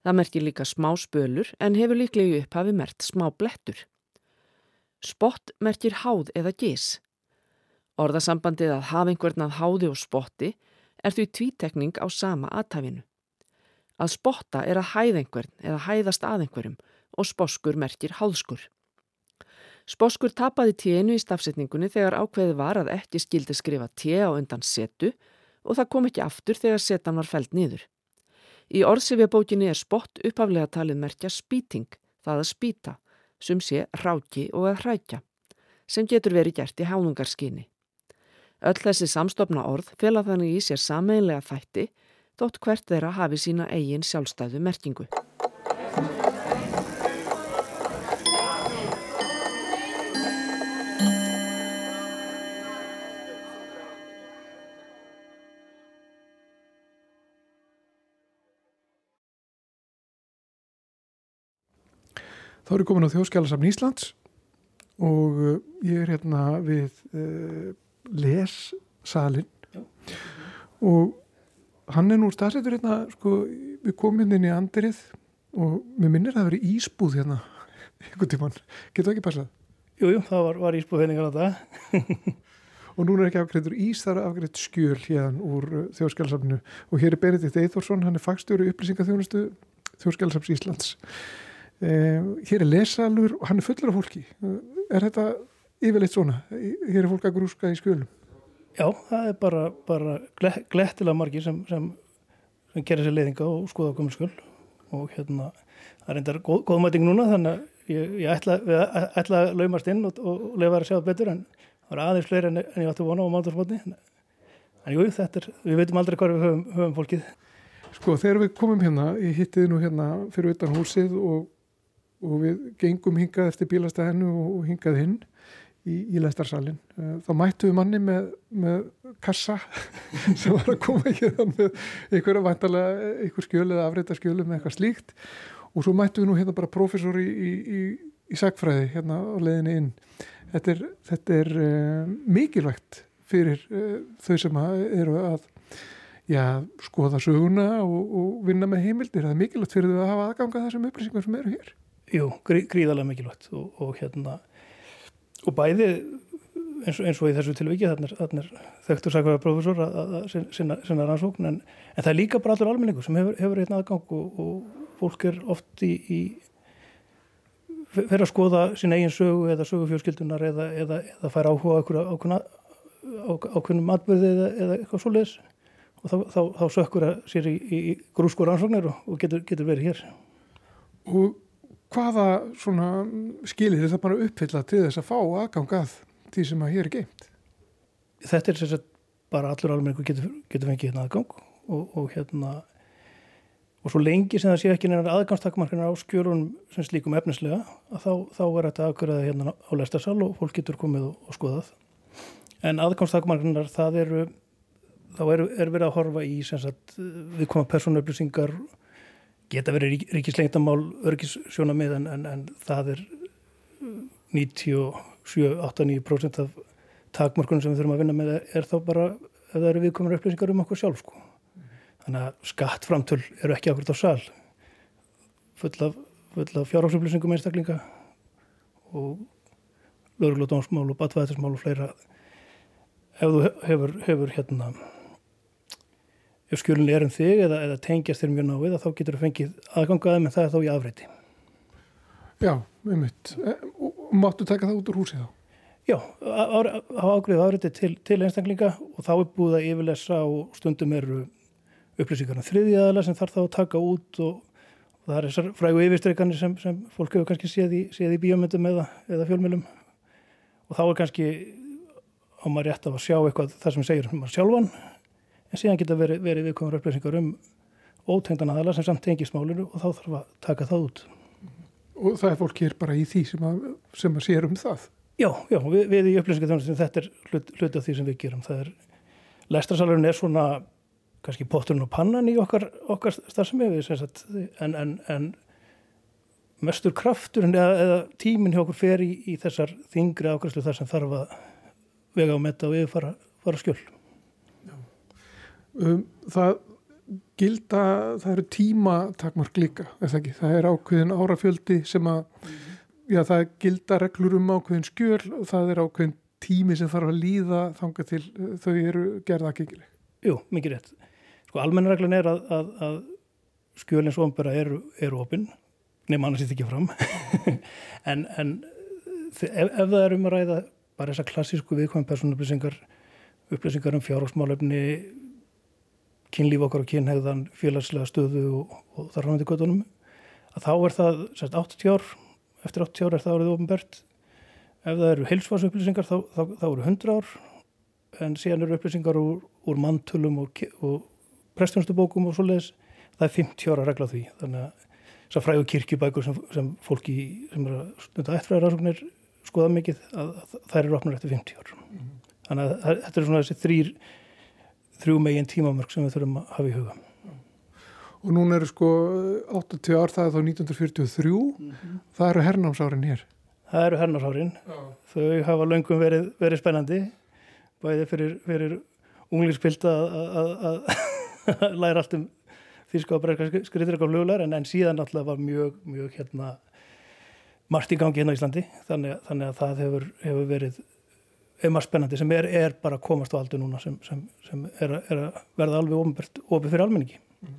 Það merkir líka smá spölur en hefur líklega í upphafi mert smá blettur. Spott merkir háð eða gís. Orðasambandið að hafa einhvern að háði og spotti er því tvítekning á sama aðtæfinu. Að spotta er að hæða einhvern eða hæðast að einhverjum og sposkur merkir háðskur. Sposkur tapaði ténu í stafsetningunni þegar ákveði var að ekki skildi skrifa té á undan setu og það kom ekki aftur þegar setan var fælt niður. Í orðsifjabókinni er spott upphaflega talið merkja spýting, það að spýta, sem sé ráki og að hrækja, sem getur verið gert í hánungarskinni. Öll þessi samstofna orð fela þannig í sér sameinlega þætti, þótt hvert þeirra hafi sína eigin sjálfstæðu merkingu. Þá er ég komin á þjóðskjálasafn Íslands og uh, ég er hérna við uh, lessalinn og hann er nú staðsettur hérna, sko, við komum hérna inn í andirið og mér minnir að það veri ísbúð hérna einhvern tímann, getur það ekki passað? Jú, jú, það var, var ísbúðhenningar á það. Og núna er ekki afgreitur ís, það er afgreitt skjöl hérna úr uh, þjóðskjálasafninu og hér er Benedikt Eithórsson, hann er fagstjóri upplýsingaþjónustu þjóðskjálasafns Íslands. Um, hér er lesalur og hann er fullur af fólki. Er þetta yfirleitt svona? Hér er fólk að grúska í skjölum. Já, það er bara, bara gle- glettilega margir sem, sem, sem gerir sér leiðinga og skoða kominskjöl. og hérna það er endar góð, góðmæting núna þannig að ég, ég ætla, ætla að laumast inn og, og lefa að sjá betur en það var aðeins fleiri en, en ég átti vona á mándagsmotni en, en jú, þetta er, við veitum aldrei hvað við höfum, höfum fólkið Sko þegar við komum hérna, ég hittið nú hérna fyrir utan húsið og, og við gengum hingað eftir bílastæðinu og hingað hinn í, í lestarsalinn. Eh, þá mættu við manni með, með kassa sem var að koma hérna með einhverja vantarlega, einhver skjöl eða afreita skjölu með eitthvað slíkt og svo mættu við nú hérna bara profesor í, í, í sagfræði hérna á leðinni inn. Þetta er, þetta er uh, mikilvægt fyrir uh, þau sem eru að já, skoða söguna og, og vinna með heimildir. Það er mikilvægt fyrir þau að hafa aðganga þessum upplýsingum sem eru hér. Jú, grí, gríðarlega mikilvægt og, og hérna og bæði eins og, eins og í þessu tilviki þannig þekktur sakvæða profesor að, að, að sinna, sinna rannsókn en, en það er líka bara allur almenningu sem hefur, hefur einn aðgang og, og fólk er oft í, í fyrir að skoða sín eigin sögu eða sögufjörskildunar eða, eða, eða fær áhuga á ákveðnum atbyrði eða, eða eitthvað svoleiðis og þá, þá, þá sökkur það sér í, í grúskur ansóknir og, og getur, getur verið hér. Og hvaða skilir það bara uppfylla til þess að fá aðgangað því sem að hér er geimt? Þetta er sérstaklega bara allur almenningu getur, getur fengið hérna aðgang og, og hérna og svo lengi sem það sé ekki nefnir aðgangstakmarkina á skjörunum sem slíkum efnislega að þá, þá er þetta aðgörða hérna á lestarsal og fólk getur komið og, og skoðað en aðgangstakmarkinar það eru þá er, er verið að horfa í sagt, við koma persónuöflusingar geta verið ríkislengtamál örgissjónamið en, en, en það er 97-89% af takmörkunum sem við þurfum að vinna með er þá bara ef það eru viðkomur upplýsingar um okkur sjálf sko. þannig að skattframtöl eru ekki akkurat á sal full af, af fjárháksupplýsingum einstaklinga og lögurlótónsmál og batvæðismál og fleira ef þú hefur, hefur hérna ef skjölun er um þig eða, eða tengjast þér mjög náið þá getur þú fengið aðgangaði með það er þá í afræti. Já, ummitt. E, og máttu taka það út úr húsið þá? Já, hafa ágriðið afræti til, til einstaklinga og þá er búið að yfirlesa og stundum eru upplýsingarna þriðjaðala sem þarf þá að taka út og, og það er þessar frægu yfirstreikanir sem, sem fólk hefur kannski séð í, séð í bíómyndum eða, eða fjölmjölum og þá er kannski á maður rétt af að sjá eitthvað það sem segir um maður sjálfan en síðan geta verið, verið viðkomur upplýsingar um ótengdan aðala sem samt tengist málinu og þá þarf að taka það út. Og það er fólk hér bara í því sem að, sem að sér um það? Já, já, við, við í upplýsingarþjónustin þetta er hlut, hlut af því sem við gerum. Það er, lestrasalurinn er svona kannski potturinn og pannan í okkar, okkar starfsemi en, en, en mestur kraftur eða, eða tíminn hjá okkur fer í, í þessar þingri ákvæmslu þar sem þarf að vega á metta og yfirfara skjöld um, það gilda, það eru tímatakmark líka, það ekki? Það er ákveðin árafjöldi sem að mm -hmm. já, það gilda reglur um ákveðin skjöl og það er ákveðin tími sem þarf að líða þanga til uh, þau eru gerða gengileg. Jú, mikið rétt. Sko almennareglun er að, að, að skjölins ombera eru, eru opinn, nema annars þetta ekki fram en, en ef, ef það er um að ræða bara þessar klassísku viðkvæm personupplýsingar upplýsingar um fjárhagsmálefni kynlíf okkar og kynhegðan félagslega stöðu og, og þar framöndi kvötunum að þá er það sérst, 80 ár eftir 80 ár er það árið ofinbært ef það eru heilsfarsupplýsingar þá, þá, þá eru 100 ár en síðan eru upplýsingar úr, úr mantölum og, og prestjónstubókum og svoleiðis. Það er 50 ára regla því. Þannig að þessar fræðu kirkjubækur sem, sem fólki sem er að stunda eftirfræðarásóknir skoða mikið að, að þær eru opnur eftir 50 ár. Mm -hmm. þannig að þetta er svona þessi þrýr þrjú megin tímamörk sem við þurfum að hafa í huga. Og núna eru sko 80 ár, það er þá 1943, mm -hmm. það eru hernámsárin hér. Það eru hernámsárin, þau hafa löngum verið, verið spennandi, bæði fyrir, fyrir unglingspilta að læra allt um breyska skriðir og flugulegar en, en síðan alltaf var mjög, mjög hérna margt í gangi hérna í Íslandi þannig, þannig að það hefur, hefur verið um að spennandi sem er, er bara komast á aldur núna sem, sem, sem er, er að verða alveg ofið fyrir almenningi. Mm.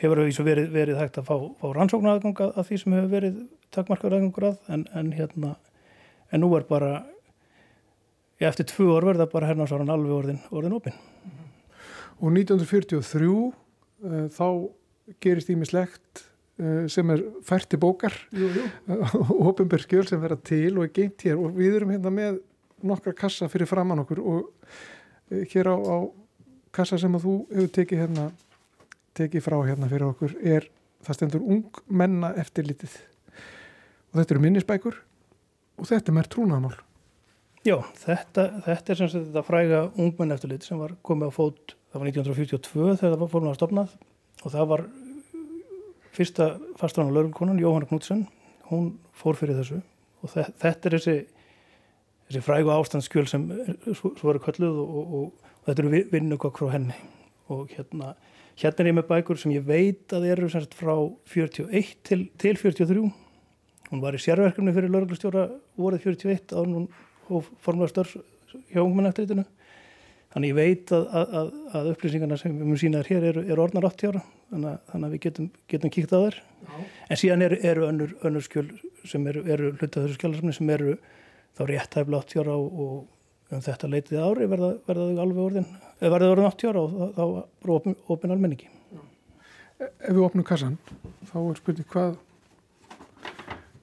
hefur því verið, verið hægt að fá, fá rannsóknaraðgang að því sem hefur verið takmarkaraðgangur að en, en hérna en nú er bara ja, eftir tvu orð verða bara hernásáran alveg orðin, orðin opinn mm. Og 1943 uh, þá gerist ímislegt uh, sem er fært í bókar. Og ofinberg skjöl sem vera til og er geimt hér. Og við erum hérna með nokkra kassa fyrir framann okkur og uh, hér á, á kassa sem að þú hefur tekið hérna tekið frá hérna fyrir okkur er það stendur ung menna eftirlitið. Og þetta eru minnisbækur og þetta er mér trúnaðamál Já, þetta, þetta er sem sagt þetta fræga ungmenn eftirlit sem var komið á fót, það var 1942 þegar það var fórnum að stopnað og það var fyrsta fastrána laurumkonan, Jóhanna Knútsen, hún fór fyrir þessu. Og þetta er þessi, þessi frægu ástandsskjöl sem svo, svo eru kölluð og, og, og, og þetta eru vinnugokk frá henni og hérna, hérna er ég með bækur sem ég veit að eru sagt frá 41 til, til 43 hún var í sérverkefni fyrir lauruglustjóra vorið 41 á hún og formulega störf hjá ungmennaftriðinu. Þannig ég veit að, að, að upplýsingarna sem við mjög sínaður hér eru, eru orðnar 80 ára, þannig, þannig að við getum, getum kíkt á þær. Já. En síðan eru, eru önnur, önnur skjöl sem eru, eru hlutað þessu skjálarsafni sem eru þá réttæfla 80 ára og, um þetta leitið ári verða, verða þau alveg orðin, eða verða þau orðin 80 ára og þá, er opin, opin almenningi. Ef við opnum kassan, þá er spurning hvað,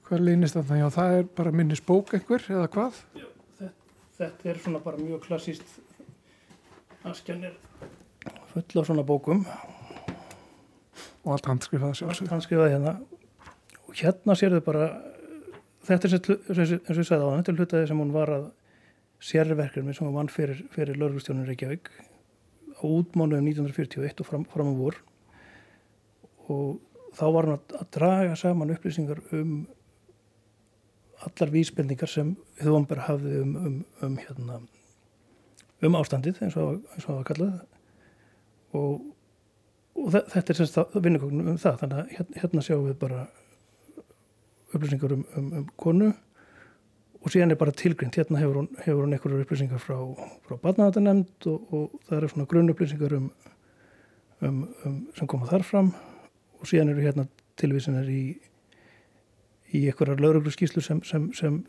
hvað leynist að það er bara minnisbók einhver eða hvað? Já þetta er svona bara mjög klassíst askjan er full af svona bókum. Og allt handskrifaði sjálfsög allt handskrifaði hérna. Og hérna sér þau bara þetta er eins og ég sagði á þetta er hlutaði sem hún var að sérverkefni sem hún vann fyrir, fyrir Lörgustjónun Reykjavík á útmánuðum 1941 og fram, fram á vor. Og þá var hann að, að draga saman upplýsingar um allar vísbendingar sem þjóðanberg hafði um, um, um, hérna, um ástandið eins og það var kallað. Og, og þetta er vinnugögnum um það þannig að hérna sjáum við bara upplýsingar um, um, um konu og síðan er bara tilgrind hérna hefur hún, hefur hún einhverju upplýsingar frá, frá badnaðatanemnd og, og það eru svona grunn upplýsingar um, sem koma þar fram. Og síðan eru hérna tilvísinar í í einhverjar laurugluskíslu sem, sem, sem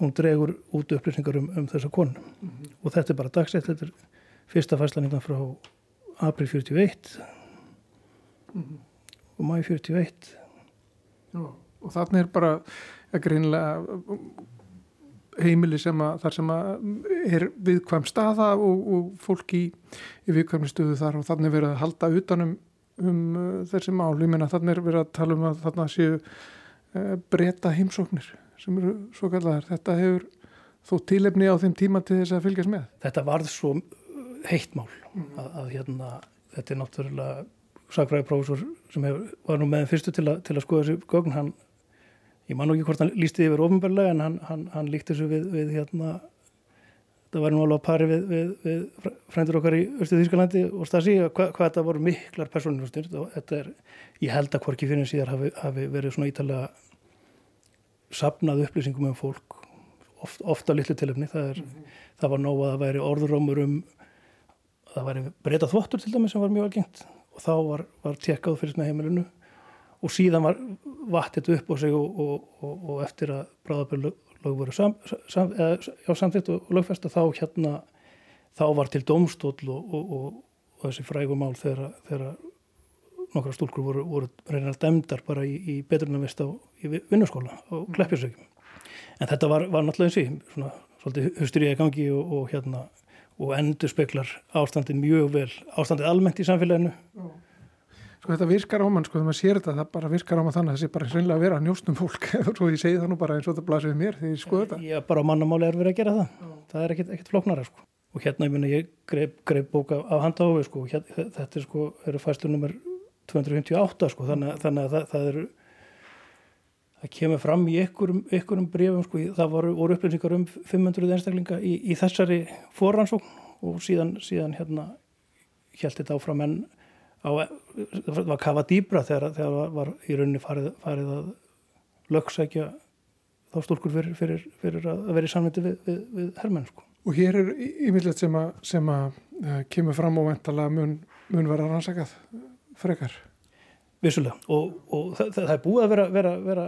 hún dregur út upplýsingar um, um þessa konu. Mm -hmm. og þetta er bara dagsett, þetta er fyrsta fæslaningna frá april 41 mm -hmm. og mæ 41 Já, og þarna er bara greinlega heimili sem að þar sem að er viðkvæm staða og, og fólk í, í viðkvæmni stöðu þar og þannig verið að halda utanum um uh, þessi mál, ég menna þannig er verið að tala um að þarna séu Eh, breyta heimsóknir sem eru svo kallar. Þetta hefur þó tilefni á þeim tíma til þess að fylgjast með. Þetta varð svo heitt mál mm. að, að hérna, þetta er náttúrulega sakfræðiprófessor sem hef, var nú með þeim fyrstu til, a, til að skoða þessu gögn. Hann, ég man ekki hvort hann lísti yfir ofinbarlega en hann, hann, hann líkti þessu við, við hérna, það var nú alveg að pari við, við, við frændur okkar í Östu Þýskalandi og Stasi hva, hvað þetta voru miklar personinustir og þetta er, ég held að hvorki fyrir síðar hafi, hafi verið svona ítalega sapnað upplýsingum um fólk oft, ofta litlu tilöfni það, er, mm -hmm. það var nóg að það væri orðurómur um það væri breyta þvottur til dæmi sem var mjög algengt. Og þá var, var tjekkað fyrir með heimilinu og síðan var vattit upp á sig og, og, og, og eftir að bráðabölu lög voru sam, sam, eða, samþitt og lögfesta þá hérna þá var til domstól og þessi frægumál þegar, þegar nokkra stúlkur voru, voru reynar dæmdar bara í, í betrunarvist á vinnuskóla á mm. Kleppjarsökjum. En þetta var, var náttúrulega eins og svona svolítið í gangi og, og hérna og endur speklar ástandið mjög vel, ástandið almennt í samfélaginu. Sko þetta virkar á mann, sko þegar maður sér þetta, það bara virkar á mann þannig að þessi bara hreinlega að vera njóstum fólk, svo ég segi það nú bara eins og það blasir við mér þegar ég skoða þetta. Já, bara mannamáli er verið að gera það, það er ekkit, ekkit floknara sko. Og hérna, ég ég greip, greip bóka á handáfi sko, hérna, þetta er sko, eru fæslu nummer 258 sko þannig, þannig að það, það eru það kemur fram í ykkurum, ykkurum brefum sko það voru, voru upplýsingar um 500 einstaklinga í, í þessari forransókn og síðan, síðan hérna held þetta áfram en á, var kafa dýbra þegar, þegar var, var í rauninni farið, farið að lögsækja þá stúlkur fyrir, fyrir, fyrir að vera í samviti við, við, við herrmenn sko. Og hér er ímyndilegt sem að, sem að uh, kemur fram og ventala mun, mun vera rannsakað frekar. Vissulega og, og það, það er búið að vera, vera, vera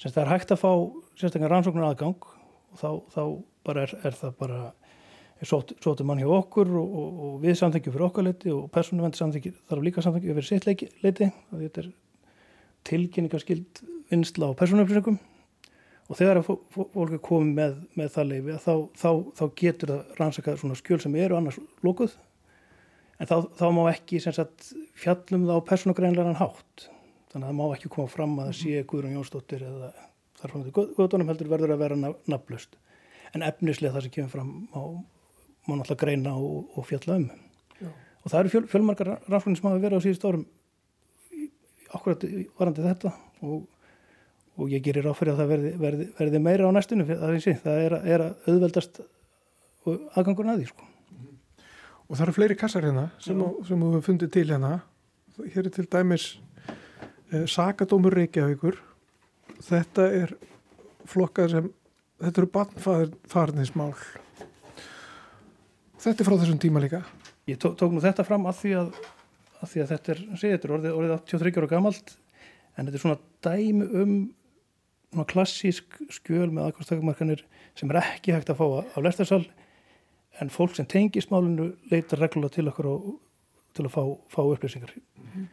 semst það er hægt að fá sérstaklega rannsóknar aðgang og þá, þá bara er, er það bara sótið mann hjá okkur og, og, og við samþengjum fyrir okkar leiti og persónuvendi samþengjum þarf líka samþengjum fyrir sitt leiti þetta er tilkynningaskild vinsla á persónuupplýsingum. Og þegar fólk er komið með, með það leifi þá, þá, þá getur það rannsakað svona skjöl sem eru annars lókuð en þá, þá má ekki sagt, fjallum það á persónugreinlegan hátt. Þannig að það má ekki koma fram að það sé Guðrún Jónsdóttir eða þar frá því Guðdónum heldur verður að vera nafnlust en efnislega það sem kemur fram má, má náttúrulega greina og, og fjalla um. Já. og það eru fjöl, fjölmarkar rannsóknir sem hafa verið á síðust árum akkurat varandi þetta. Og, og ég gerir áfyrir að það verði, verði, verði meira á næstunum það, það er, er að auðveldast aðgangurinn að því sko. Og það eru fleiri kassar hérna sem, á, sem þú hefur fundið til hérna. Hér er til dæmis eh, Sakadómur Reykjavíkur. Þetta er flokkað sem þetta eru barnfarnismál þetta er frá þessum tíma líka Ég tók, tók nú þetta fram að því að, að, því að þetta er, segið, þetta er orðið, orðið 83 ára gamalt en þetta er svona dæmi um svona klassísk skjöl með aðkvæmstakamarkanir sem er ekki hægt að fá á lestarsal en fólk sem tengir smálinu leitar reglulega til okkur og, til að fá, fá upplýsingar mm -hmm.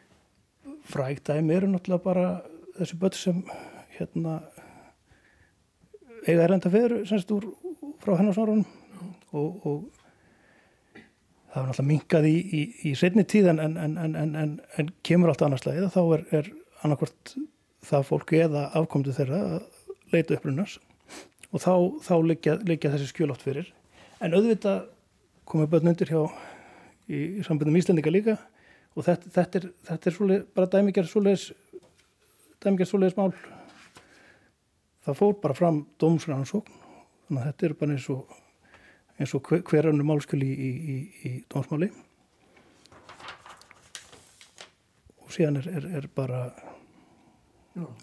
frægt dæmi eru náttúrulega bara þessi börn sem hérna eiga erlenda feður semst úr frá hennarsvarunum og, og það var náttúrulega minkað í, í, í setni tíð en, en, en, en kemur allt annarslega þá er, er annarkvört það fólki eða afkomdu þeirra að leita upprunnas og þá, þá liggja þessi skjölátt fyrir. En auðvitað komið börn undir hjá í, í sambundum Íslandika líka og þetta, þetta er, þetta er svoleið, bara dæmiger svoleiðis dæmiger svoleiðis mál. Það fór bara fram dómsrannsókn þannig að þetta er bara eins og eins og hverjarnu málskjöli í, í, í dómsmáli. Og síðan er, er, er bara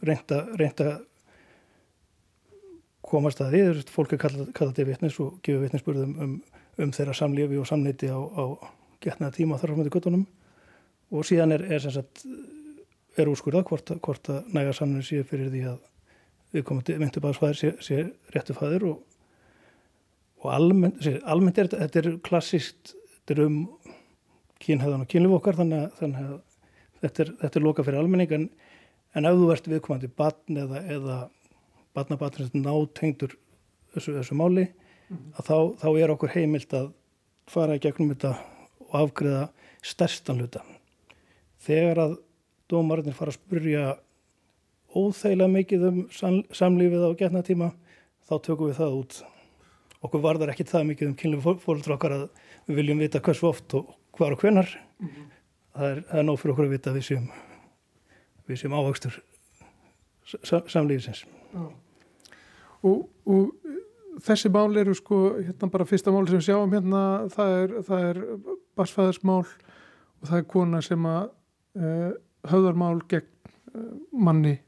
reynda reynda komast að því, fólk er kallað, kallað til vittnis og gefur vittnisspurðum um, um þeirra samlífi og samniti á, á getnaða tíma þar á mjöndi guttunum og síðan er, er, sagt, er úrskurða hvort, hvort að næga samnum sé fyrir því að við komum til myndubáðsfæðir sé, sé réttu fæðir og, og almennt, almennt er þetta er klassist, þetta er um kynhæðan og kynlif okkar þannig þannig að þetta, er, þetta er loka fyrir almenning. En, en ef þú ert viðkomandi batn eða, eða batnabatn sem nátengdur þessu, þessu máli mm -hmm. að þá, þá er okkur heimilt að fara í gegnum þetta og afgriða stærstan hluta. Þegar að dómarinn fara að spurja óþægilega mikið um samlífið á getnatíma þá tökum við það út okkur varðar ekki það mikið um kynlegu fólk okkar að við viljum vita hversu oft og hvar og hvenar mm -hmm. það er, er nóg fyrir okkur að vita við séum við séum ávakstur samlífisins ah. og, og þessi mál eru sko hérna bara fyrsta mál sem sjáum hérna það er, það er basfæðarsmál og það er kona sem að uh, höfðarmál gegn uh, manni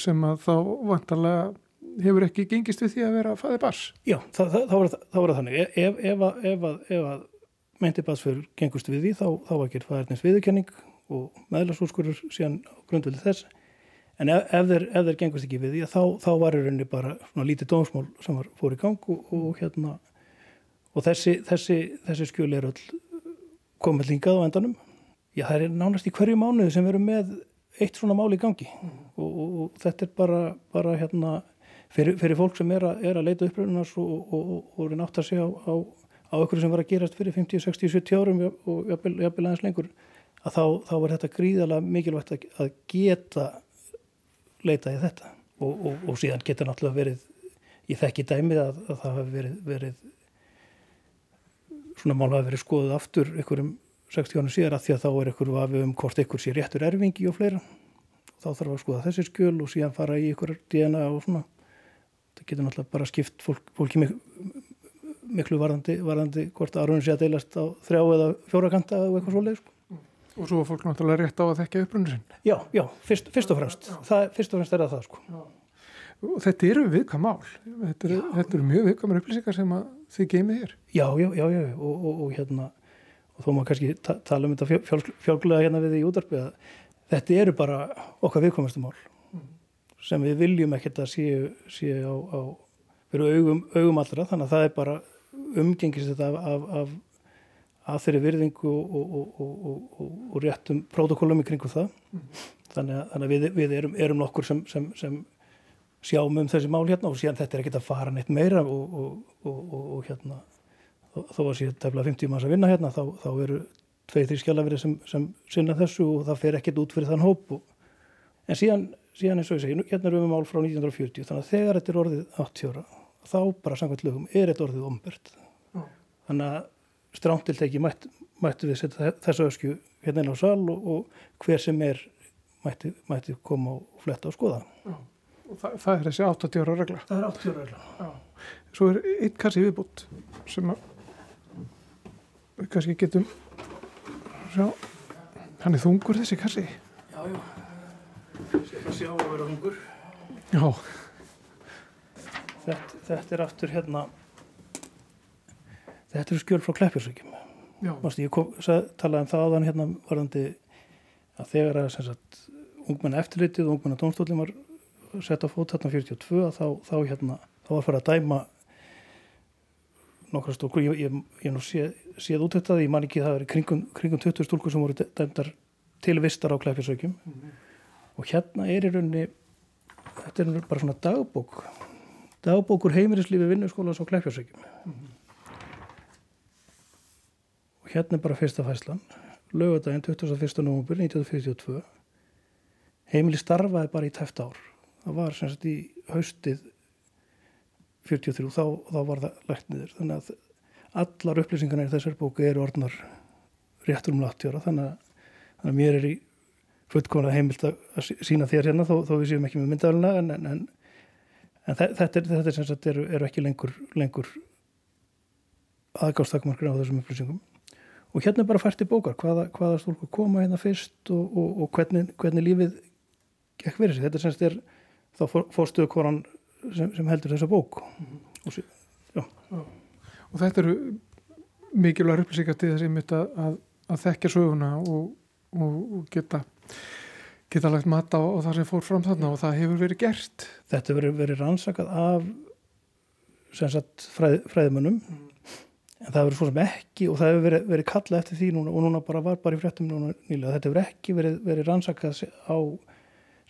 sem að þá vantarlega hefur ekki gengist við því að vera fæði bars. Já, það, það, þá var það þannig. E, ef, ef, ef, ef að meinti basfjörur gengust við því þá, þá var ekki fæðarnins viðurkenning og meðlagsúrskurur síðan á grundvöldi þess. En ef þeir, þeir gengust ekki við því þá, þá var í rauninni bara svona lítið dómsmál sem var fór í gang og, og hérna og þessi, þessi, þessi skjöl er öll komið lingað á endanum. Já, það er nánast í hverju mánuði sem veru með eitt svona mál í gangi mm. og, og, og þetta er bara, bara hérna, fyrir, fyrir fólk sem er að, er að leita uppröðunars og, og reyna átt að segja á, á, okkur sem var að gerast fyrir 50, 60, 70 árum og jafnvel aðeins lengur að þá, þá var þetta gríðalega mikilvægt að, að geta leita í þetta. Og síðan getur náttúrulega verið í þekki dæmið að, að það hafi verið, verið svona mál hafi verið skoðuð aftur ykkurum 60 ánum síðar að því að þá er ykkur vafið um hvort ykkur sé réttur erfingi og fleira. Þá þarf að skoða þessi skjöl og síðan fara í ykkur DNA og svona það getur náttúrulega bara skipt fólk, fólki mik miklu varðandi, varðandi hvort aðrunum sé að deilast á þrjá eða fjórakanta og eitthvað svolítið sko. Og svo er fólk náttúrulega rétt á að þekka upprunni sinn. Já, já, fyrst, fyrst og fremst. Það, fyrst og fremst er það það sko. Og þetta eru viðkvæm mál. Þetta eru, þetta eru mjög viðkvæmur upplýsingar sem þið geymið hér. Já, já, já, já og, og, og hérna og þó maður kannski ta tala um þetta fjálglega hérna við í útarpi að þetta eru bara okkar viðkomastum mál. Sem við viljum ekkert að séu, séu á, á veru augum, augum allra þannig að það er bara umgengist þetta af, af, af, af þeirri virðingu og, og, og, og réttum prótokollum í kringu það mm. þannig að, þannig að við, við erum, erum nokkur sem, sem, sem sjáum um þessi mál hérna og síðan þetta er ekkit að fara neitt meira og, hérna þó að síðan tefla 50 manns að vinna hérna þá, þá eru tveið því skjálafrið sem, sem sinna þessu og það fer ekkit út fyrir þann hóp en síðan, síðan eins og ég segi, hérna erum við mál frá 1940 þannig að þegar þetta er orðið 80 ára þá bara samkvæmt lögum er þetta orðið ombert þannig að strántilteki mætt, mættu við setja þessu öskju hérna inn á sal og, og hver sem er mætti, mætti koma og fletta og skoða. Já. Og það, það er þessi 80 ára regla? Það er 80 ára regla. Já. Svo er einn kassi viðbútt sem að við kannski getum sjá, hann er þungur þessi kassi. Já, já. Sér sjá að vera þungur. Já. Þetta, þetta er aftur hérna þetta eru skjöl frá Kleppjarsvíkjum. Já. Mástu, ég kom, talaði um það áðan hérna varðandi að þegar að sagt, ungmenna eftirlitið og ungmenna dómstólinn var sett á fót hérna 42 þá, þá hérna þá var fyrir að dæma nokkra stúlkur ég, ég, ég nú séð, séð út þetta ég man ekki það er kringum, kringum 20 stúlkur sem voru dæmdar til vistar á klæfisaukjum mm -hmm. Og hérna er í rauninni þetta er bara svona dagbók. Dagbókur heimirislífi vinnuskóla á klæfisaukjum mm -hmm. og hérna er bara fyrsta fæslan lögadaginn 21. november 1942 heimili starfaði bara í tæft ár. Það var sem sagt í haustið 43 þá, þá var það lægt niður. Þannig að allar upplýsingarna í þessar bóku eru orðnar réttur um 80 ára þannig að, þannig að mér er í fullkomlega heimilt að sína þér hérna þó, þó við séum ekki með myndalina en, en, en, en þetta, þetta er sem sagt eru, eru ekki lengur, lengur aðgáðstakmarkir á þessum upplýsingum og hérna er bara fært í bókar hvaða, hvaða stúlku koma hérna fyrst og, og, og hvernig, hvernig lífið gekk fyrir sig, þetta er semst er þá fórstuðu koran sem, sem heldur þessa bók -hmm. og, já. og þetta eru mikilvæg upplýsingar til þess að, að, að þekkja söguna og geta geta lagt mat á, á það sem fór fram þarna og það hefur verið gert. Þetta hefur verið rannsakað af fræð, fræðmönnum mm en það hefur svo sem ekki og það hefur verið, verið kalla eftir því núna og núna bara var bara í fréttum núna nýlega þetta hefur ekki verið, verið rannsakað á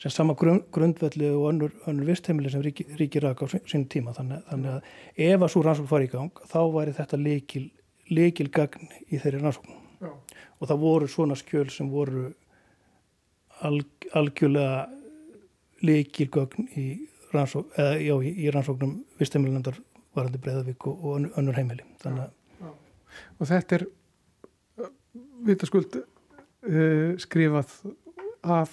sem sama grund, grundvelli og önnur, önnur vistheimili sem ríki, ríki rak á sín tíma. Þannig, þannig að ef að svo rannsókn fari í gang þá væri þetta leikil, leikil gagn í þeirri rannsókn. Og það voru svona skjöl sem voru alg, algjörlega leikil gagn í rannsókn, eða, já, í, rannsóknum vistheimilinandar varandi Breðavík og, og önnur heimili. Þannig að og þetta er vitaskuld uh, skrifað af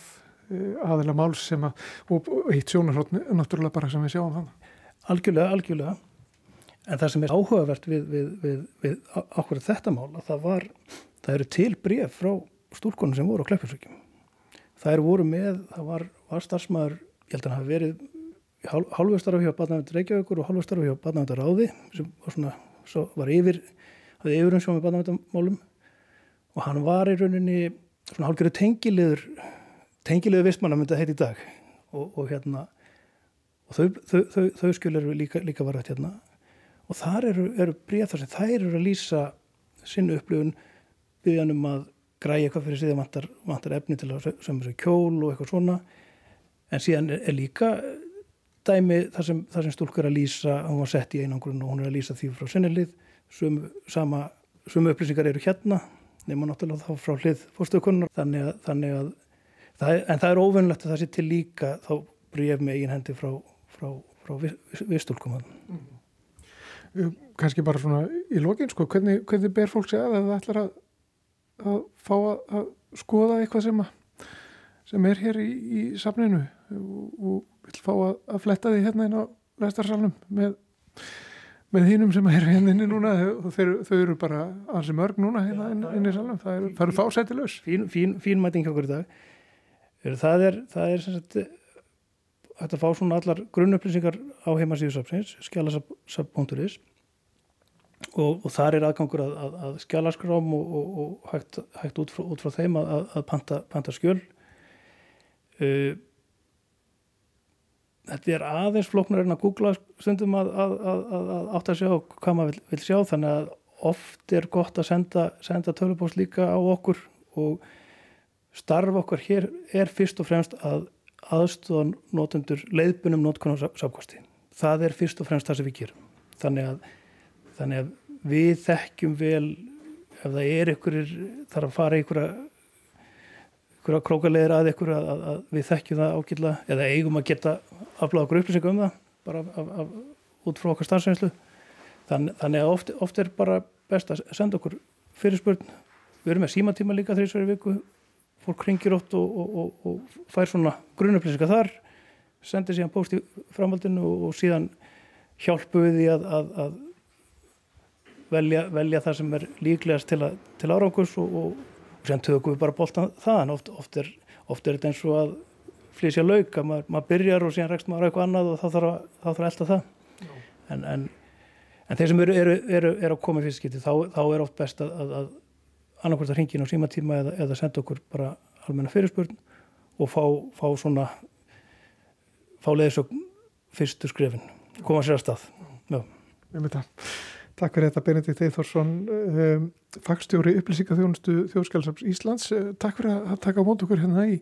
uh, aðeila máls sem að og, og eitt sjónarhótt náttúrulega bara sem við sjáum þannig. Algjörlega, algjörlega. En það sem er áhugavert við, við, við, við ákveður þetta mál að það var, það eru til bref frá stúrkonum sem voru á Kleppinsvíkjum eru voru með, það var, var starfsmæður, ég held að það hafi verið hálfustaraf hjá Badnavöndur Reykjavíkur og hálfustaraf hjá Badnavöndur Ráði sem var svona, svo var yfir hafði yfirum sjá með barnavendamálum og hann var í rauninni svona hálfgerðu tengiliður vissmann að mynda heit í dag. Og, og hérna og þau, þau, þau, þau skil eru líka, líka varðvægt hérna. Og þar eru, eru bregð þar sem þær eru að lýsa sinnu upplifun byggjanum að græja eitthvað fyrir síðan vantar, vantar efni til að sem þessu kjól og eitthvað svona. En síðan er, er líka dæmi þar sem, sem stúlkur er að lýsa hún var sett í einangrun og hún er að lýsa því frá sinnilið sumu, upplýsingar eru hérna nema náttúrulega þá frá hlið fórstöðukunnar þannig þannig að það er, en það er óvinnlegt að það sé til líka þá bríf með eigin hendi frá, frá, frá vistúlkum mm. Kanski bara svona í lokin sko, hvernig, hvernig ber fólk segja að það ætlar að, að fá að, að skoða eitthvað sem, sem er hér í, í safninu. Og, og vil fá að fletta því hérna inn á vestarsalunum með með hinnum sem er henni núna. Þau, þau eru bara ansi mörg núna hérna inn, inn í salum, það eru, eru fásættilegs Fín, fín, fín mæting okkur í dag. Það er, það er sagt, að fá svona allar grunnupplýsingar á heimasíðusafsins skjálasap.is og, og þar er aðgangur að, að, að skjálaskrám og, og, og hægt, hægt út, frá, út frá þeim að, að panta, panta skjöl uh, þetta er aðeins floknar en að googla stundum að, átt að sjá hvað maður vil, vil sjá þannig að oft er gott að senda, senda tölupóst líka á okkur og starf okkar hér er fyrst og fremst að aðstofan notendur leiðbunum notkunar sákvasti. Það er fyrst og fremst það sem við gerum. Þannig að, þannig að við þekkjum vel ef það er einhverjir, þarf að fara einhverja einhverja krókaleðir að einhverja að, að við þekkjum það ágilla eða eigum að geta afláða okkur upplýsingum um það bara af, af, út frá okkar starfsveinslu. Þann, þannig að oft, oft er bara best að senda okkur fyrirspurn. Við erum með símatíma líka þrjusverði viku fólk ringir ótt og, og, og, og fær svona grunnupplýsingar þar sendir síðan post í framhaldinu og síðan hjálpu við því að, að, að velja, velja það sem er líklegast til, að, til árangus og síðan tökum við bara boltan þaðan. Oft, oft, er, oft er þetta eins og að flýsja lauk að maður, maður byrjar og síðan rekst maður eitthvað annað og þá þarf að, þá þarf að elda það. En, en, en þeir sem eru, eru, eru, eru að koma í fyrstskipti þá, þá er oft best að annarkvært að ringin á símatíma eða, eða senda okkur bara almenna fyrirspurn og fá, fá svona fá leiðisögn fyrstu skrifin, koma sér að stað. Já. Takk fyrir þetta Benedikt Eithórsson um, fagstjóri upplýsingaþjónustu Þjóðskjálfsams Íslands uh, Takk fyrir að taka mót okkur hérna í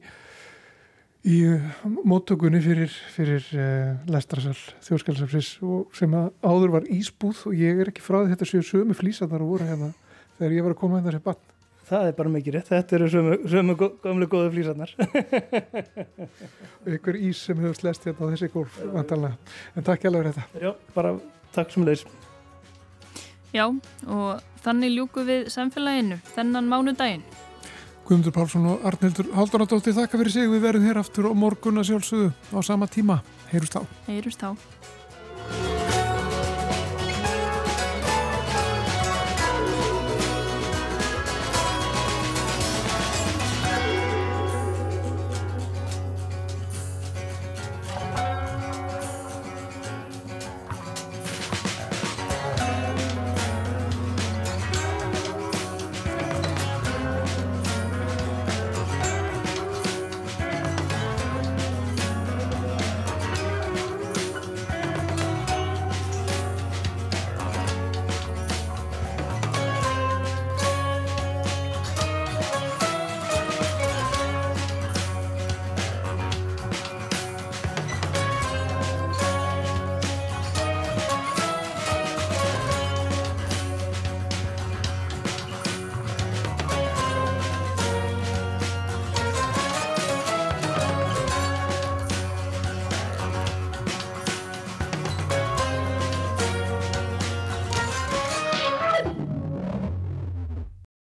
í uh, móttökunni fyrir, fyrir uh, Lestrasal Þjóðskjálfsams sem áður var ísbúð og ég er ekki frá því þetta séu sömu flýsatar að voru hérna þegar ég var að koma inn þessi bann. Það er bara mikið rétt, þetta eru sömu, sömu gamlu góðu flýsarnar. Ykkur ís sem hefur slest hérna á þessi gólf, vantalega. En takk hjálpa fyrir þetta. Já, bara takk sem leys. Já, og þannig ljúku við samfélaginu, þennan mánudaginn. Guðmundur Pálsson og Arnildur Halduradóttir þakka fyrir sig. Við verðum hér aftur á morgun að sjálfsögðu á sama tíma. Heyrust á. Heyrust á.